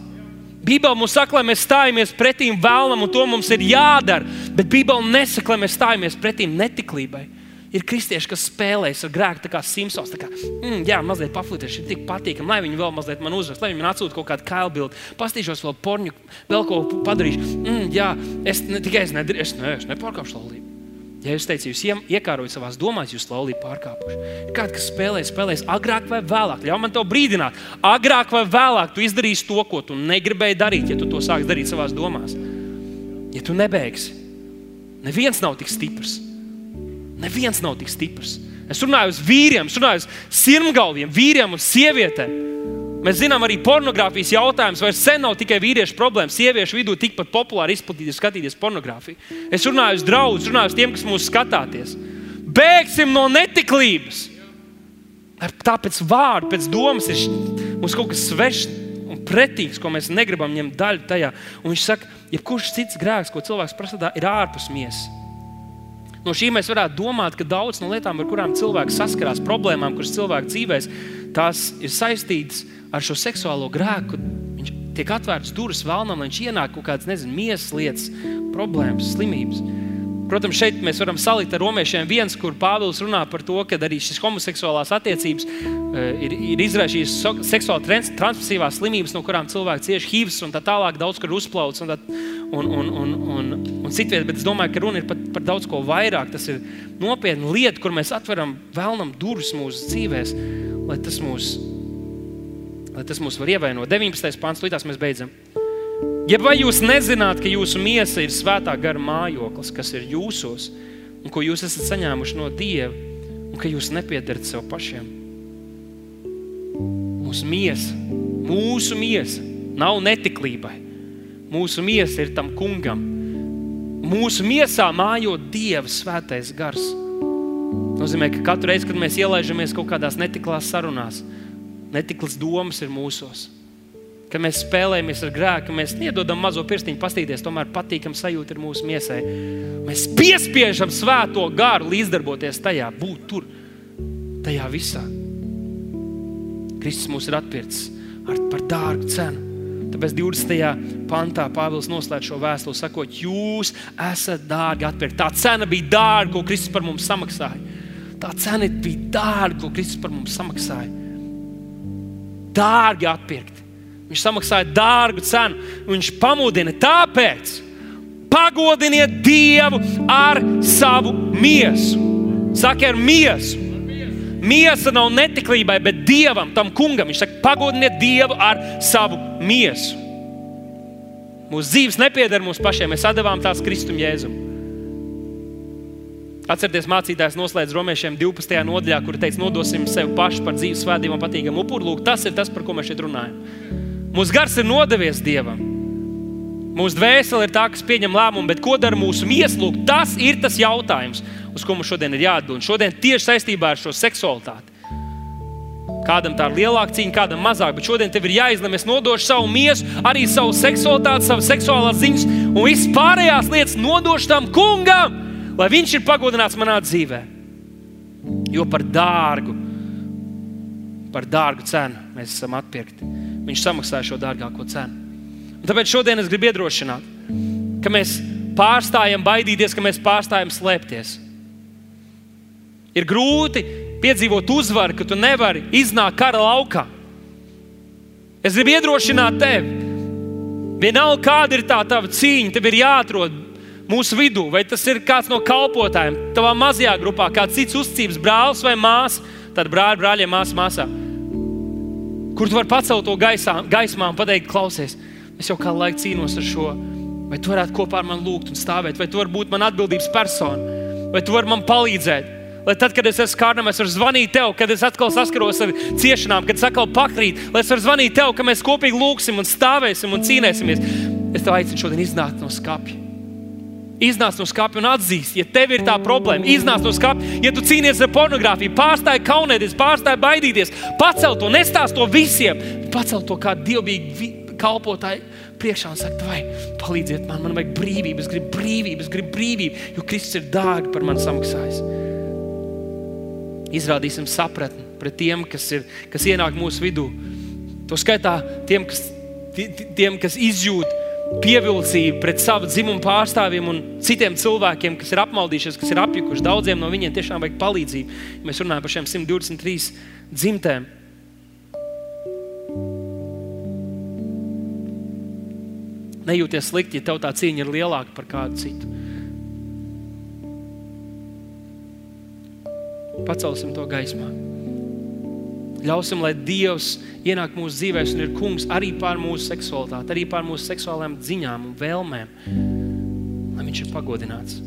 Bībeli mums saka, lai mēs stājamies pretī vēlnam, un to mums ir jādara. Bet Bībeli nesaka, lai mēs stājamies pretī netiklībai. Ir kristieši, kas spēlējas ar grēku, tā kā Simpsons. Tā kā, mm, jā, mazliet paflīties, ir tik patīkami, lai viņi vēl mazliet man uzrakst, lai viņi man atsūta kaut kādu kailbildi, pastīšos vēl porņu, vēl ko padarīšu. Mm, jā, es ne, tikai es, nedar, es, ne, es nepārkāpšu laulību. Ja jūs teicat, jūs iekārojat savā domās, jūs laulību pārkāpuši. Ir kāds, kas spēlēs, spēlēs agrāk vai vēlāk. Ļauj man to brīdināt. Agrāk vai vēlāk tu izdarīsi to, ko tu negribēji darīt, ja tu to sāksi darīt savā domās. Ja tu nebeigsi, neviens nav tik stiprs. Neviens nav tik stiprs. Es runāju uz vīriem, es runāju uz sirmgalviem, vīriem un sievietēm. Mēs zinām, arī pornogrāfijas jautājums vairs sen nav tikai vīriešu problēma. Sieviešu vidū tikpat populāri izplatīties, skatīties pornogrāfiju. Es runāju uz draugiem, runāju uz tiem, kas mūs skatāties. Bēgsim no netiklības. Tāpēc vārds, pēc domas ir mums kaut kas svešs un pretīgs, ko mēs negribam ņemt daļu tajā. Un viņš saka, jebkurš cits grēks, ko cilvēks prasa, ir ārpus miesas. No šī mēs varētu domāt, ka daudz no lietām, ar kurām cilvēks saskarās, problēmām, kuras cilvēks dzīvēs, tās ir saistītas ar šo seksuālo grēku. Tiek atvērts durvis vēlnam, lai viņš ienāk kaut kādas, nezinu, miesas lietas, problēmas, slimības. Protams, šeit mēs varam salikt ar romiešiem viens, kur Pāvils runā par to, ka arī šīs homoseksuālās attiecības uh, ir, ir izraisījušas so, seksuāli trans, transmisīvās slimības, no kurām cilvēki cieši HIV un tā tālāk, daudz kur uzplauts un, tā, un, un, un, un, un citviet. Bet es domāju, ka runa ir par, par daudz ko vairāk. Tas ir nopietna lieta, kur mēs atveram vēlnam durvis mūsu dzīvēm, lai tas mūs, lai tas mūs var ievainot. 19. pāns, līdz mēs beidzam. Ja vai jūs nezināt, ka jūsu miesa ir svētā gara mājoklis, kas ir jūsos, un ko jūs esat saņēmuši no Dieva, un ka jūs nepiedarat sev pašiem? Mūsu miesa, mūsu miesa nav netiklībai. Mūsu miesa ir tam kungam. Mūsu miesā mājo Dieva svētais gars. Tas nozīmē, ka katru reizi, kad mēs ielaižamies kaut kādās netiklās sarunās, netiklas domas ir mūsos ka mēs spēlējamies ar grēku, ka mēs iedodam mazo pirkstiņu, pastīties, tomēr patīkam sajūta ir mūsu miesai. Mēs piespiežam svēto garu līdzdarboties tajā, būt tur, tajā visā. Kristus mūs ir atpircis ar, par dārgu cenu. Tāpēc 20. pantā Pāvils noslēdz šo vēstuli, sakot, jūs esat dārgi atpirkti. Tā cena bija dārga, ko Kristus par mums samaksāja. Tā cena bija dārga, ko Kristus par mums samaksāja. Dārgi atpirkti. Viņš samaksāja dārgu cenu. Viņš pamudina tāpēc, pagodiniet Dievu ar savu miesu. Saka, ar miesu. Miesa nav netiklībai, bet dievam, tam kungam. Viņš saka, pagodiniet Dievu ar savu miesu. Mūsu dzīves nepieder mums pašiem. Mēs devām tās Kristum Jēzum. Atcerieties, mācītājs noslēdz romiešiem 12. nodaļā, kur teica, nodosim sevi paši par dzīves svētību un patīkamu upuru. Lūk, tas ir tas, par ko mēs šeit runājam. Mūsu gars ir nodevies Dievam. Mūsu dvēsele ir tā, kas pieņem lēmumu, bet ko dara mūsu mieslūk? Tas ir tas jautājums, uz ko mums šodien ir jāatbild. Šodien tieši saistībā ar šo seksualitāti. Kādam tā ir lielāka cīņa, kādam mazāk, bet šodien tev ir jāizlemj, es nodošu savu miesu, arī savu seksualitāti, savas seksuālās ziņas un visas pārējās lietas nodošu tam kungam, lai viņš ir pagodināts manā dzīvē. Jo par dārgu, par dārgu cenu mēs esam atpirkti. Viņš samaksāja šo dārgāko cenu. Un tāpēc šodien es gribu iedrošināt, ka mēs pārstājam baidīties, ka mēs pārstājam slēpties. Ir grūti piedzīvot uzvaru, ka tu nevari iznākt kara laukā. Es gribu iedrošināt tevi. Vienalga, kāda ir tā tava cīņa, tev ir jāatrod mūsu vidū, vai tas ir kāds no kalpotājiem, tavā mazajā grupā, kāds cits uzticības brālis vai māsa, tad brāļi, brāļiem, māsas, māsām kur tu vari pacelt to gaisā, gaismā un pateikt, klausies, es jau kādu laiku cīnos ar šo. Vai tu varētu kopā ar mani lūgt un stāvēt, vai tu vari būt man atbildības persona, vai tu vari man palīdzēt. Lai tad, kad es esmu kārnam, es varu zvanīt tev, kad es atkal saskaros ar ciešanām, kad es atkal pakrītu, lai es varu zvanīt tev, ka mēs kopīgi lūgsim un stāvēsim un cīnīsimies. Es tev aicinu šodien iznākt no skapja iznāc no skāpja un atzīst, ja tev ir tā problēma, iznāc no skāpja, ja tu cīnies ar pornogrāfiju, pārstāj kaunēties, pārstāj baidīties, pacel to, nestāst to visiem, pacel to kā dievbijīgi kalpotāji priekšā un saka, vai palīdziet man, man vajag brīvību, es gribu brīvību, es gribu brīvību, jo Kristus ir dārgi par mani samaksājis. Izrādīsim sapratni pret tiem, kas, ir, kas ienāk mūsu vidū. To skaitā tiem, kas tiem, kas izjūt pievilcību pret savu dzimumu pārstāvjiem un citiem cilvēkiem, kas ir apmaldījušies, kas ir apjukuši. Daudziem no viņiem tiešām vajag palīdzību. Mēs runājam par šiem 123 dzimtēm. Nejūties slikti, ja tev tā cīņa ir lielāka par kādu citu. Pacelsim to gaismā. Ļausim, lai Dievs ienāk mūsu dzīvēm un ir kungs arī pār mūsu seksualitāti, arī pār mūsu seksuālajām ziņām un vēlmēm. Lai viņš ir pagodināts.